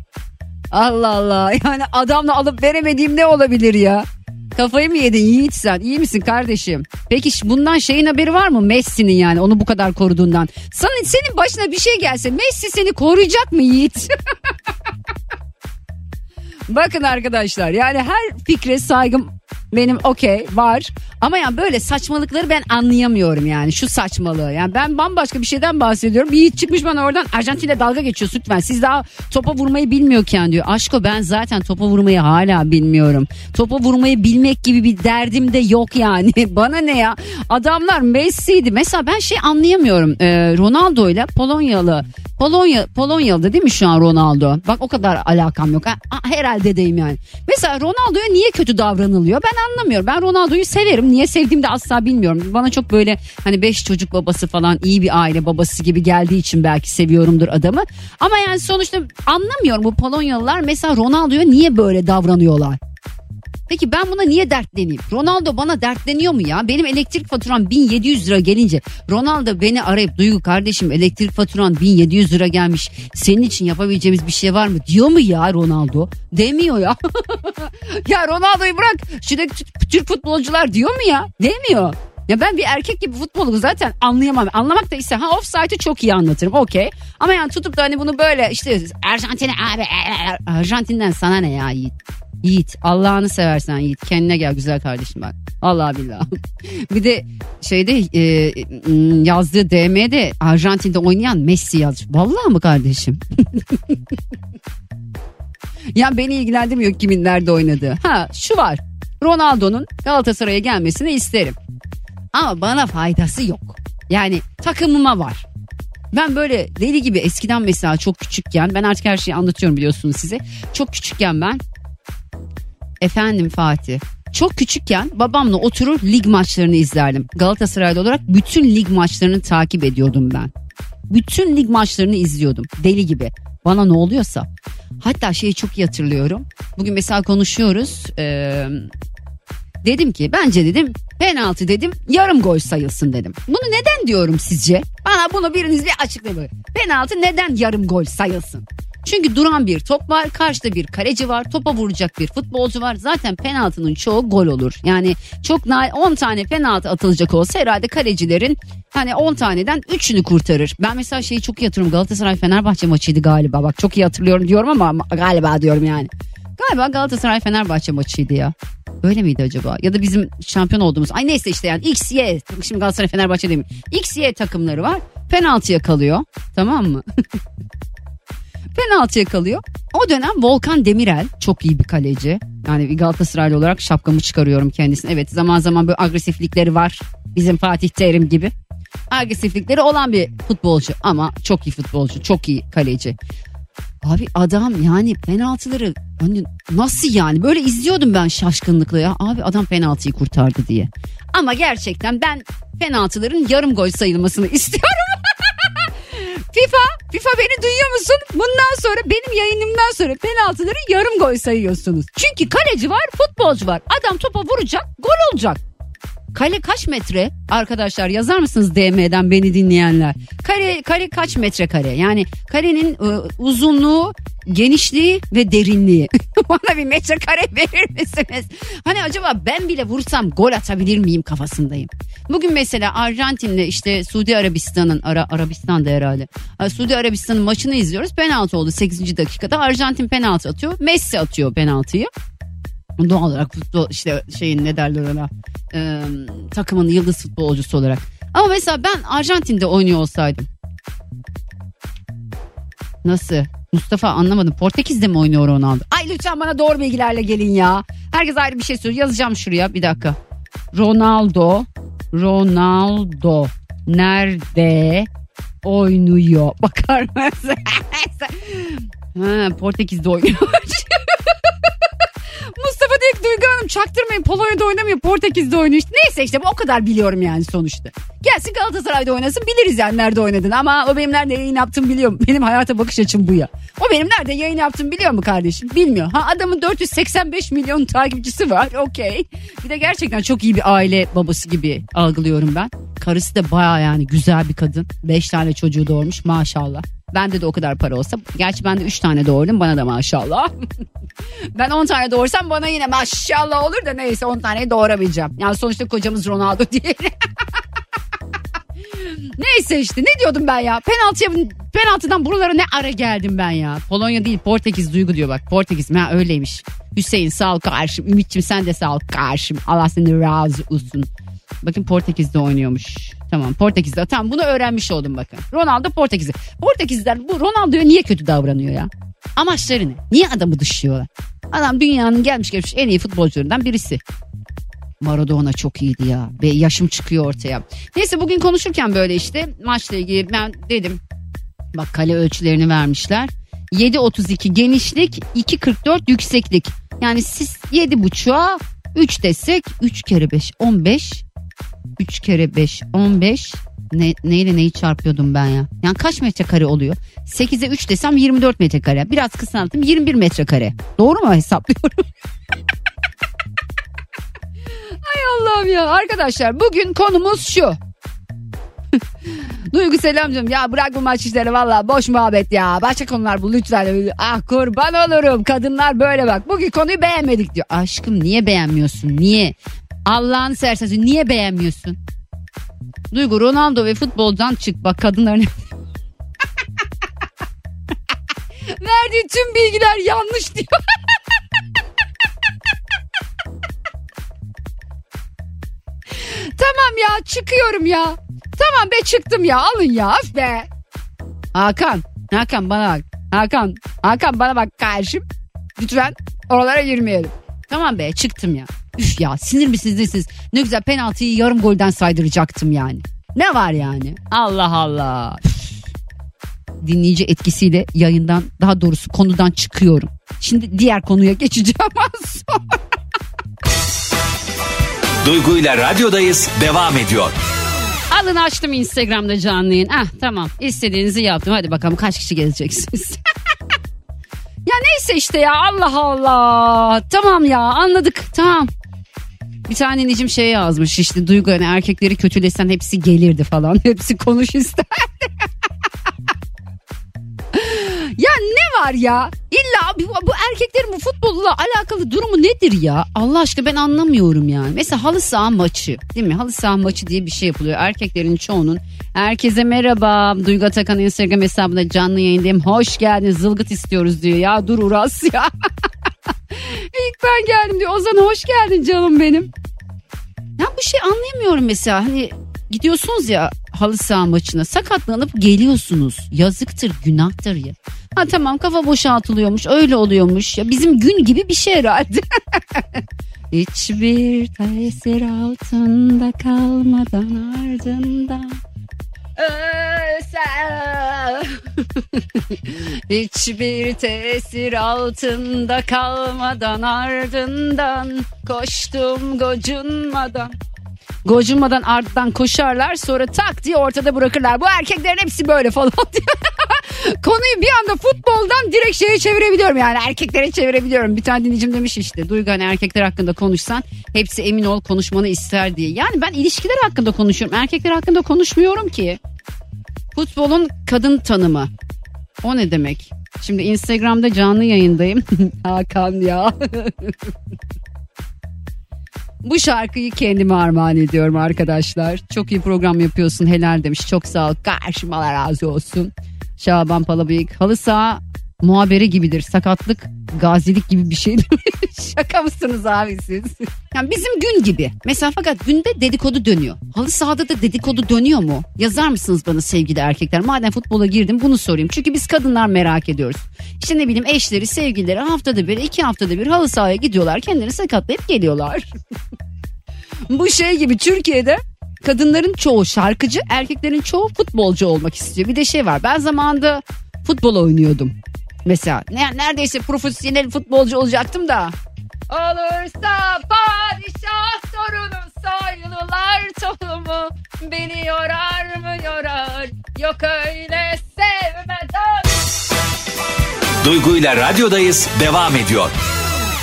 S1: Allah Allah. Yani adamla alıp veremediğim ne olabilir ya? Kafayı mı yedin Yiğit sen? İyi misin kardeşim? Peki bundan şeyin haberi var mı? Messi'nin yani onu bu kadar koruduğundan. Sana, senin başına bir şey gelse Messi seni koruyacak mı Yiğit? Bakın arkadaşlar yani her fikre saygım benim okey var. Ama yani böyle saçmalıkları ben anlayamıyorum yani şu saçmalığı. Yani ben bambaşka bir şeyden bahsediyorum. Bir yiğit çıkmış bana oradan Arjantin'le dalga geçiyor lütfen. Siz daha topa vurmayı bilmiyorken diyor. Aşko ben zaten topa vurmayı hala bilmiyorum. Topa vurmayı bilmek gibi bir derdim de yok yani. Bana ne ya? Adamlar Messi'ydi. Mesela ben şey anlayamıyorum. Ee, Ronaldo ile Polonyalı Polonya Polonyalı değil mi şu an Ronaldo? Bak o kadar alakam yok. Ha, ha, herhalde deyim yani. Mesela Ronaldo'ya niye kötü davranılıyor? Ben anlamıyorum. Ben Ronaldo'yu severim. Niye sevdiğimi de asla bilmiyorum. Bana çok böyle hani beş çocuk babası falan iyi bir aile babası gibi geldiği için belki seviyorumdur adamı. Ama yani sonuçta anlamıyorum bu Polonyalılar mesela Ronaldo'ya niye böyle davranıyorlar? Peki ben buna niye dertleneyim? Ronaldo bana dertleniyor mu ya? Benim elektrik faturam 1700 lira gelince Ronaldo beni arayıp Duygu kardeşim elektrik faturan 1700 lira gelmiş. Senin için yapabileceğimiz bir şey var mı? Diyor mu ya Ronaldo? Demiyor ya. ya Ronaldo'yu bırak. Şuradaki Türk futbolcular diyor mu ya? Demiyor. Ya ben bir erkek gibi futbolu zaten anlayamam. Anlamak da ise ha offside'ı çok iyi anlatırım okey. Ama yani tutup da hani bunu böyle işte Arjantin abi Arjantin'den sana ne ya Yiğit? Yiğit Allah'ını seversen Yiğit kendine gel güzel kardeşim bak. Allah billah. bir de şeyde e, yazdığı DM'de Arjantin'de oynayan Messi yazmış. Vallahi mı kardeşim? ya beni ilgilendirmiyor kimin nerede oynadığı. Ha şu var. Ronaldo'nun Galatasaray'a gelmesini isterim. Ama bana faydası yok. Yani takımıma var. Ben böyle deli gibi eskiden mesela çok küçükken ben artık her şeyi anlatıyorum biliyorsunuz size. Çok küçükken ben Efendim Fatih. Çok küçükken babamla oturur lig maçlarını izlerdim. Galatasaraylı olarak bütün lig maçlarını takip ediyordum ben. Bütün lig maçlarını izliyordum deli gibi. Bana ne oluyorsa. Hatta şeyi çok iyi hatırlıyorum. Bugün mesela konuşuyoruz. Ee, dedim ki bence dedim penaltı dedim yarım gol sayılsın dedim. Bunu neden diyorum sizce? Bana bunu biriniz bir açıklayın. Penaltı neden yarım gol sayılsın? Çünkü duran bir top var, karşıda bir kaleci var, topa vuracak bir futbolcu var. Zaten penaltının çoğu gol olur. Yani çok 10 tane penaltı atılacak olsa herhalde kalecilerin hani 10 taneden 3'ünü kurtarır. Ben mesela şeyi çok iyi hatırlıyorum. Galatasaray Fenerbahçe maçıydı galiba. Bak çok iyi hatırlıyorum diyorum ama galiba diyorum yani. Galiba Galatasaray Fenerbahçe maçıydı ya. Öyle miydi acaba? Ya da bizim şampiyon olduğumuz. Ay neyse işte yani X, Y. Şimdi Galatasaray Fenerbahçe değil mi? X, Y takımları var. Penaltıya kalıyor. Tamam mı? penaltıya kalıyor. O dönem Volkan Demirel çok iyi bir kaleci. Yani Galatasaraylı olarak şapkamı çıkarıyorum kendisine. Evet zaman zaman böyle agresiflikleri var. Bizim Fatih Terim gibi. Agresiflikleri olan bir futbolcu ama çok iyi futbolcu, çok iyi kaleci. Abi adam yani penaltıları hani nasıl yani böyle izliyordum ben şaşkınlıkla ya. Abi adam penaltıyı kurtardı diye. Ama gerçekten ben penaltıların yarım gol sayılmasını istiyorum. FIFA, FIFA beni duyuyor musun? Bundan sonra benim yayınımdan sonra penaltıları yarım gol sayıyorsunuz. Çünkü kaleci var, futbolcu var. Adam topa vuracak, gol olacak. Kale kaç metre? Arkadaşlar yazar mısınız DM'den beni dinleyenler? Kare, kare kaç metre kare? Yani karenin e, uzunluğu, genişliği ve derinliği. Bana bir metre kare verir misiniz? Hani acaba ben bile vursam gol atabilir miyim kafasındayım. Bugün mesela Arjantin'le işte Suudi Arabistan'ın Ara, Arabistan'da herhalde. Suudi Arabistan'ın maçını izliyoruz. Penaltı oldu 8. dakikada. Arjantin penaltı atıyor. Messi atıyor penaltıyı. Doğal olarak futbol işte şeyin ne derler ona e, takımın yıldız futbolcusu olarak. Ama mesela ben Arjantin'de oynuyor olsaydım. Nasıl? Mustafa anlamadım. Portekiz'de mi oynuyor Ronaldo? Ay lütfen bana doğru bilgilerle gelin ya. Herkes ayrı bir şey söylüyor. Yazacağım şuraya bir dakika. Ronaldo. Ronaldo. Nerede oynuyor? Bakar mısın? ha, Portekiz'de oynuyor. Ki Duygu Hanım çaktırmayın Polonya'da oynamıyor Portekiz'de oynuyor işte. Neyse işte o kadar biliyorum yani sonuçta. Gelsin Galatasaray'da oynasın biliriz yani nerede oynadın ama o benim nerede yayın yaptım biliyorum. Benim hayata bakış açım bu ya. O benim nerede yayın yaptım biliyor mu kardeşim? Bilmiyor. Ha adamın 485 milyon takipçisi var okey. Bir de gerçekten çok iyi bir aile babası gibi algılıyorum ben. Karısı da baya yani güzel bir kadın. 5 tane çocuğu doğurmuş maşallah. Bende de o kadar para olsa. Gerçi ben de 3 tane doğurdum bana da maşallah. ben 10 tane doğursam bana yine maşallah olur da neyse 10 taneyi doğuramayacağım. Yani sonuçta kocamız Ronaldo diye. Neyse işte ne diyordum ben ya? Penaltıya, penaltıdan buralara ne ara geldim ben ya? Polonya değil Portekiz duygu diyor bak. Portekiz ha öyleymiş. Hüseyin sağ ol karşım. Ümit'ciğim sen de sağ ol karşım. Allah seni razı olsun. Bakın Portekiz'de oynuyormuş. Tamam Portekiz'de. Tamam bunu öğrenmiş oldum bakın. Ronaldo Portekiz'de. Portekizler bu Ronaldo'ya niye kötü davranıyor ya? Amaçları ne? Niye adamı dışlıyorlar? Adam dünyanın gelmiş geçmiş en iyi futbolcularından birisi. Maradona çok iyiydi ya. Ve yaşım çıkıyor ortaya. Neyse bugün konuşurken böyle işte maçla ilgili ben dedim Bak kale ölçülerini vermişler. 7.32 genişlik, 2.44 yükseklik. Yani siz 7.5'a 3 desek 3 kere 5 15. 3 kere 5 15. Ne, neyle neyi çarpıyordum ben ya? Yani kaç metrekare oluyor? 8'e 3 desem 24 metrekare. Biraz kısalttım 21 metrekare. Doğru mu hesaplıyorum? Ay Allah'ım ya. Arkadaşlar bugün konumuz şu. Duygu selam canım. Ya bırak bu maç işleri valla boş muhabbet ya. Başka konular bul lütfen. Ah kurban olurum. Kadınlar böyle bak. Bugün konuyu beğenmedik diyor. Aşkım niye beğenmiyorsun? Niye? Allah'ını seversen niye beğenmiyorsun? Duygu Ronaldo ve futboldan çık. Bak kadınların... Verdiği tüm bilgiler yanlış diyor. tamam ya çıkıyorum ya. Tamam be çıktım ya alın ya af be. Hakan, Hakan bana bak. Hakan, Hakan bana bak karşım. Lütfen oralara girmeyelim. Tamam be çıktım ya. Üf ya sinir misiniz nesiniz? Ne güzel penaltıyı yarım golden saydıracaktım yani. Ne var yani? Allah Allah. Dinleyici etkisiyle yayından daha doğrusu konudan çıkıyorum. Şimdi diğer konuya geçeceğim az sonra.
S4: Duygu ile radyodayız devam ediyor.
S1: Alın açtım Instagram'da canlı yayın. Ah tamam istediğinizi yaptım. Hadi bakalım kaç kişi geleceksiniz. ya neyse işte ya Allah Allah. Tamam ya anladık tamam. Bir tane dinleyicim şey yazmış işte Duygu hani erkekleri kötülesen hepsi gelirdi falan. Hepsi konuş isterdi. ya ne var ya? İlla bu, bu erkeklerin bu futbolla alakalı durumu nedir ya? Allah aşkına ben anlamıyorum yani. Mesela halı saha maçı değil mi? Halı saha maçı diye bir şey yapılıyor. Erkeklerin çoğunun. Herkese merhaba. Duygu Atakan Instagram hesabında canlı yayındayım. Hoş geldiniz zılgıt istiyoruz diyor. Ya dur Uras ya. İlk ben geldim diyor. Ozan hoş geldin canım benim. Ya bu şey anlayamıyorum mesela. Hani gidiyorsunuz ya halı saha maçına sakatlanıp geliyorsunuz. Yazıktır, günahtır ya. Ha tamam kafa boşaltılıyormuş, öyle oluyormuş. Ya bizim gün gibi bir şey herhalde. Hiçbir tesir altında kalmadan ardından Hiçbir tesir altında kalmadan ardından koştum gocunmadan Gocunmadan ardından koşarlar sonra tak diye ortada bırakırlar. Bu erkeklerin hepsi böyle falan diye. Konuyu bir anda futboldan direkt şeye çevirebiliyorum yani erkeklere çevirebiliyorum. Bir tane dinleyicim demiş işte Duygu hani erkekler hakkında konuşsan hepsi emin ol konuşmanı ister diye. Yani ben ilişkiler hakkında konuşuyorum erkekler hakkında konuşmuyorum ki. Futbolun kadın tanımı. O ne demek? Şimdi Instagram'da canlı yayındayım. Hakan ya. Bu şarkıyı kendime armağan ediyorum arkadaşlar. Çok iyi program yapıyorsun helal demiş. Çok sağ ol. Karşımalar razı olsun. Şaban Palabıyık. Halı saha muhaberi gibidir. Sakatlık gazilik gibi bir şey Şaka mısınız abi siz? Yani bizim gün gibi. Mesela fakat günde dedikodu dönüyor. Halı sahada da dedikodu dönüyor mu? Yazar mısınız bana sevgili erkekler? Madem futbola girdim bunu sorayım. Çünkü biz kadınlar merak ediyoruz. İşte ne bileyim eşleri, sevgilileri haftada bir, iki haftada bir halı sahaya gidiyorlar. Kendilerini sakatlayıp geliyorlar. Bu şey gibi Türkiye'de kadınların çoğu şarkıcı, erkeklerin çoğu futbolcu olmak istiyor. Bir de şey var. Ben zamanında futbol oynuyordum. Mesela ne, neredeyse profesyonel futbolcu olacaktım da. Olursa padişah sorunum soylular tohumu Beni yorar mı yorar yok öyle sevmeden
S4: Duygu ile radyodayız devam ediyor.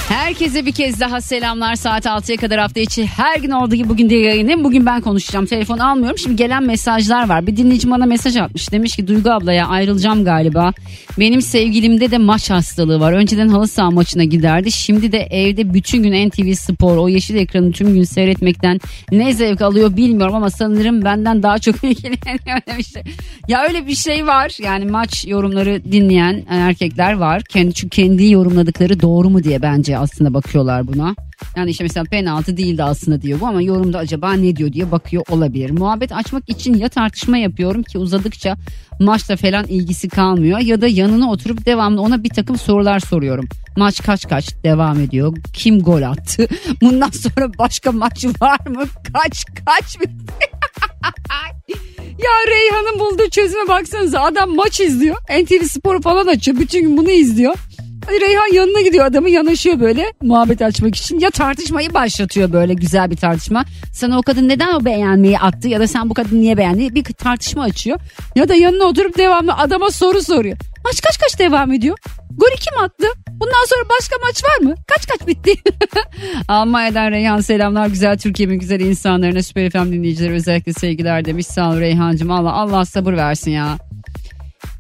S1: Herkese bir kez daha selamlar. Saat 6'ya kadar hafta içi her gün olduğu gibi bugün de yayınım. Bugün ben konuşacağım. Telefon almıyorum. Şimdi gelen mesajlar var. Bir dinleyici bana mesaj atmış. Demiş ki Duygu ablaya ayrılacağım galiba. Benim sevgilimde de maç hastalığı var. Önceden halı saha maçına giderdi. Şimdi de evde bütün gün NTV Spor o yeşil ekranı tüm gün seyretmekten ne zevk alıyor bilmiyorum ama sanırım benden daha çok ilgileniyor demişti. Ya öyle bir şey var. Yani maç yorumları dinleyen erkekler var. Kendi çünkü kendi yorumladıkları doğru mu diye bence aslında bakıyorlar buna. Yani işte mesela penaltı değildi aslında diyor bu ama yorumda acaba ne diyor diye bakıyor olabilir. Muhabbet açmak için ya tartışma yapıyorum ki uzadıkça maçta falan ilgisi kalmıyor ya da yanına oturup devamlı ona bir takım sorular soruyorum. Maç kaç kaç devam ediyor. Kim gol attı? Bundan sonra başka maç var mı? Kaç kaç bitti? Ya Reyhan'ın bulduğu çözüme baksanıza adam maç izliyor. NTV Spor falan açıyor. Bütün gün bunu izliyor. Reyhan yanına gidiyor adamı yanaşıyor böyle muhabbet açmak için. Ya tartışmayı başlatıyor böyle güzel bir tartışma. Sana o kadın neden o beğenmeyi attı ya da sen bu kadını niye beğendi bir tartışma açıyor. Ya da yanına oturup devamlı adama soru soruyor. Maç kaç kaç devam ediyor? Golü kim attı? Bundan sonra başka maç var mı? Kaç kaç bitti? Almanya'dan Reyhan selamlar. Güzel Türkiye'min güzel insanlarına Süper FM dinleyicileri özellikle sevgiler demiş. Sağ ol Reyhancığım. Allah, Allah sabır versin ya.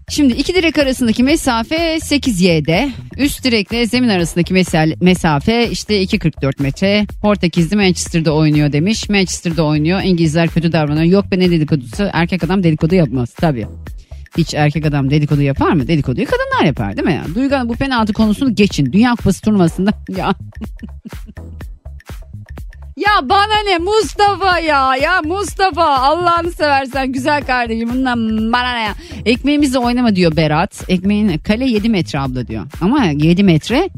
S1: Şimdi iki direk arasındaki mesafe 8y'de. Üst direkle zemin arasındaki mesafe işte 2.44 metre. Portekizli Manchester'da oynuyor demiş. Manchester'da oynuyor. İngilizler kötü davranıyor. Yok be ne dedikodusu. Erkek adam dedikodu yapmaz tabii. Hiç erkek adam dedikodu yapar mı? Dedikoduyu kadınlar yapar değil mi ya? Duygan bu penaltı konusunu geçin. Dünya Kupası turnuvasında ya. Ya bana ne Mustafa ya ya Mustafa Allah'ını seversen güzel kardeşim bundan bana ne ya. Ekmeğimizle oynama diyor Berat. Ekmeğin kale 7 metre abla diyor. Ama 7 metre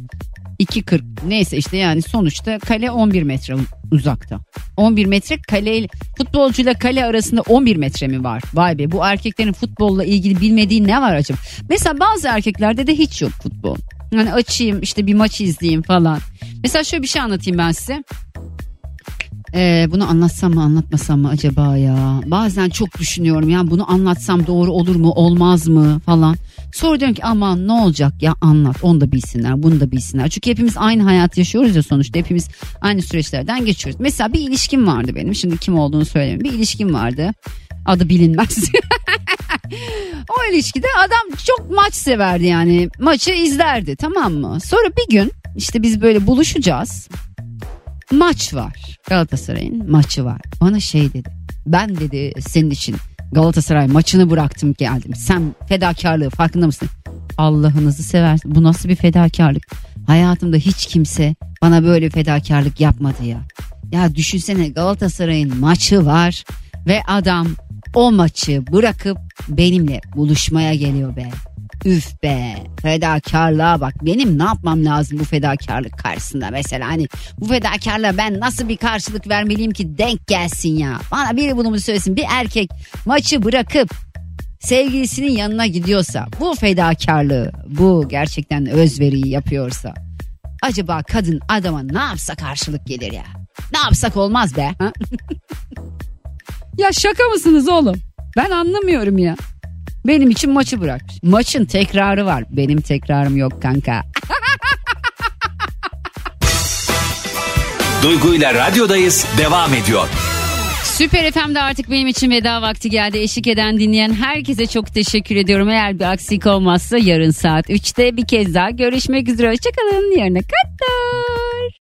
S1: 2.40 neyse işte yani sonuçta kale 11 metre uzakta. 11 metre kale futbolcuyla kale arasında 11 metre mi var? Vay be bu erkeklerin futbolla ilgili bilmediği ne var acaba? Mesela bazı erkeklerde de hiç yok futbol. Hani açayım işte bir maç izleyeyim falan. Mesela şöyle bir şey anlatayım ben size. Ee, bunu anlatsam mı anlatmasam mı acaba ya? Bazen çok düşünüyorum ya bunu anlatsam doğru olur mu olmaz mı falan. Sonra diyorum ki aman ne olacak ya anlat onu da bilsinler bunu da bilsinler. Çünkü hepimiz aynı hayat yaşıyoruz ya sonuçta hepimiz aynı süreçlerden geçiyoruz. Mesela bir ilişkim vardı benim şimdi kim olduğunu söyleyeyim. Bir ilişkim vardı adı bilinmez. o ilişkide adam çok maç severdi yani maçı izlerdi tamam mı? Sonra bir gün işte biz böyle buluşacağız maç var. Galatasaray'ın maçı var. Bana şey dedi. Ben dedi senin için Galatasaray maçını bıraktım geldim. Sen fedakarlığı farkında mısın? Allah'ınızı seversin. Bu nasıl bir fedakarlık? Hayatımda hiç kimse bana böyle fedakarlık yapmadı ya. Ya düşünsene Galatasaray'ın maçı var ve adam o maçı bırakıp benimle buluşmaya geliyor be. Üf be fedakarlığa bak benim ne yapmam lazım bu fedakarlık karşısında mesela hani bu fedakarlığa ben nasıl bir karşılık vermeliyim ki denk gelsin ya. Bana biri bunu mu söylesin bir erkek maçı bırakıp sevgilisinin yanına gidiyorsa bu fedakarlığı bu gerçekten özveriyi yapıyorsa acaba kadın adama ne yapsa karşılık gelir ya. Ne yapsak olmaz be. Ya şaka mısınız oğlum? Ben anlamıyorum ya. Benim için maçı bırakmış. Maçın tekrarı var. Benim tekrarım yok kanka.
S4: Duygu ile radyodayız devam ediyor.
S1: Süper FM'de artık benim için veda vakti geldi. Eşlik eden dinleyen herkese çok teşekkür ediyorum. Eğer bir aksilik olmazsa yarın saat 3'te bir kez daha görüşmek üzere. Hoşçakalın. Yarına kadar.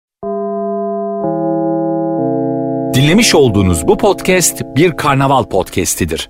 S4: Dinlemiş olduğunuz bu podcast bir karnaval podcastidir.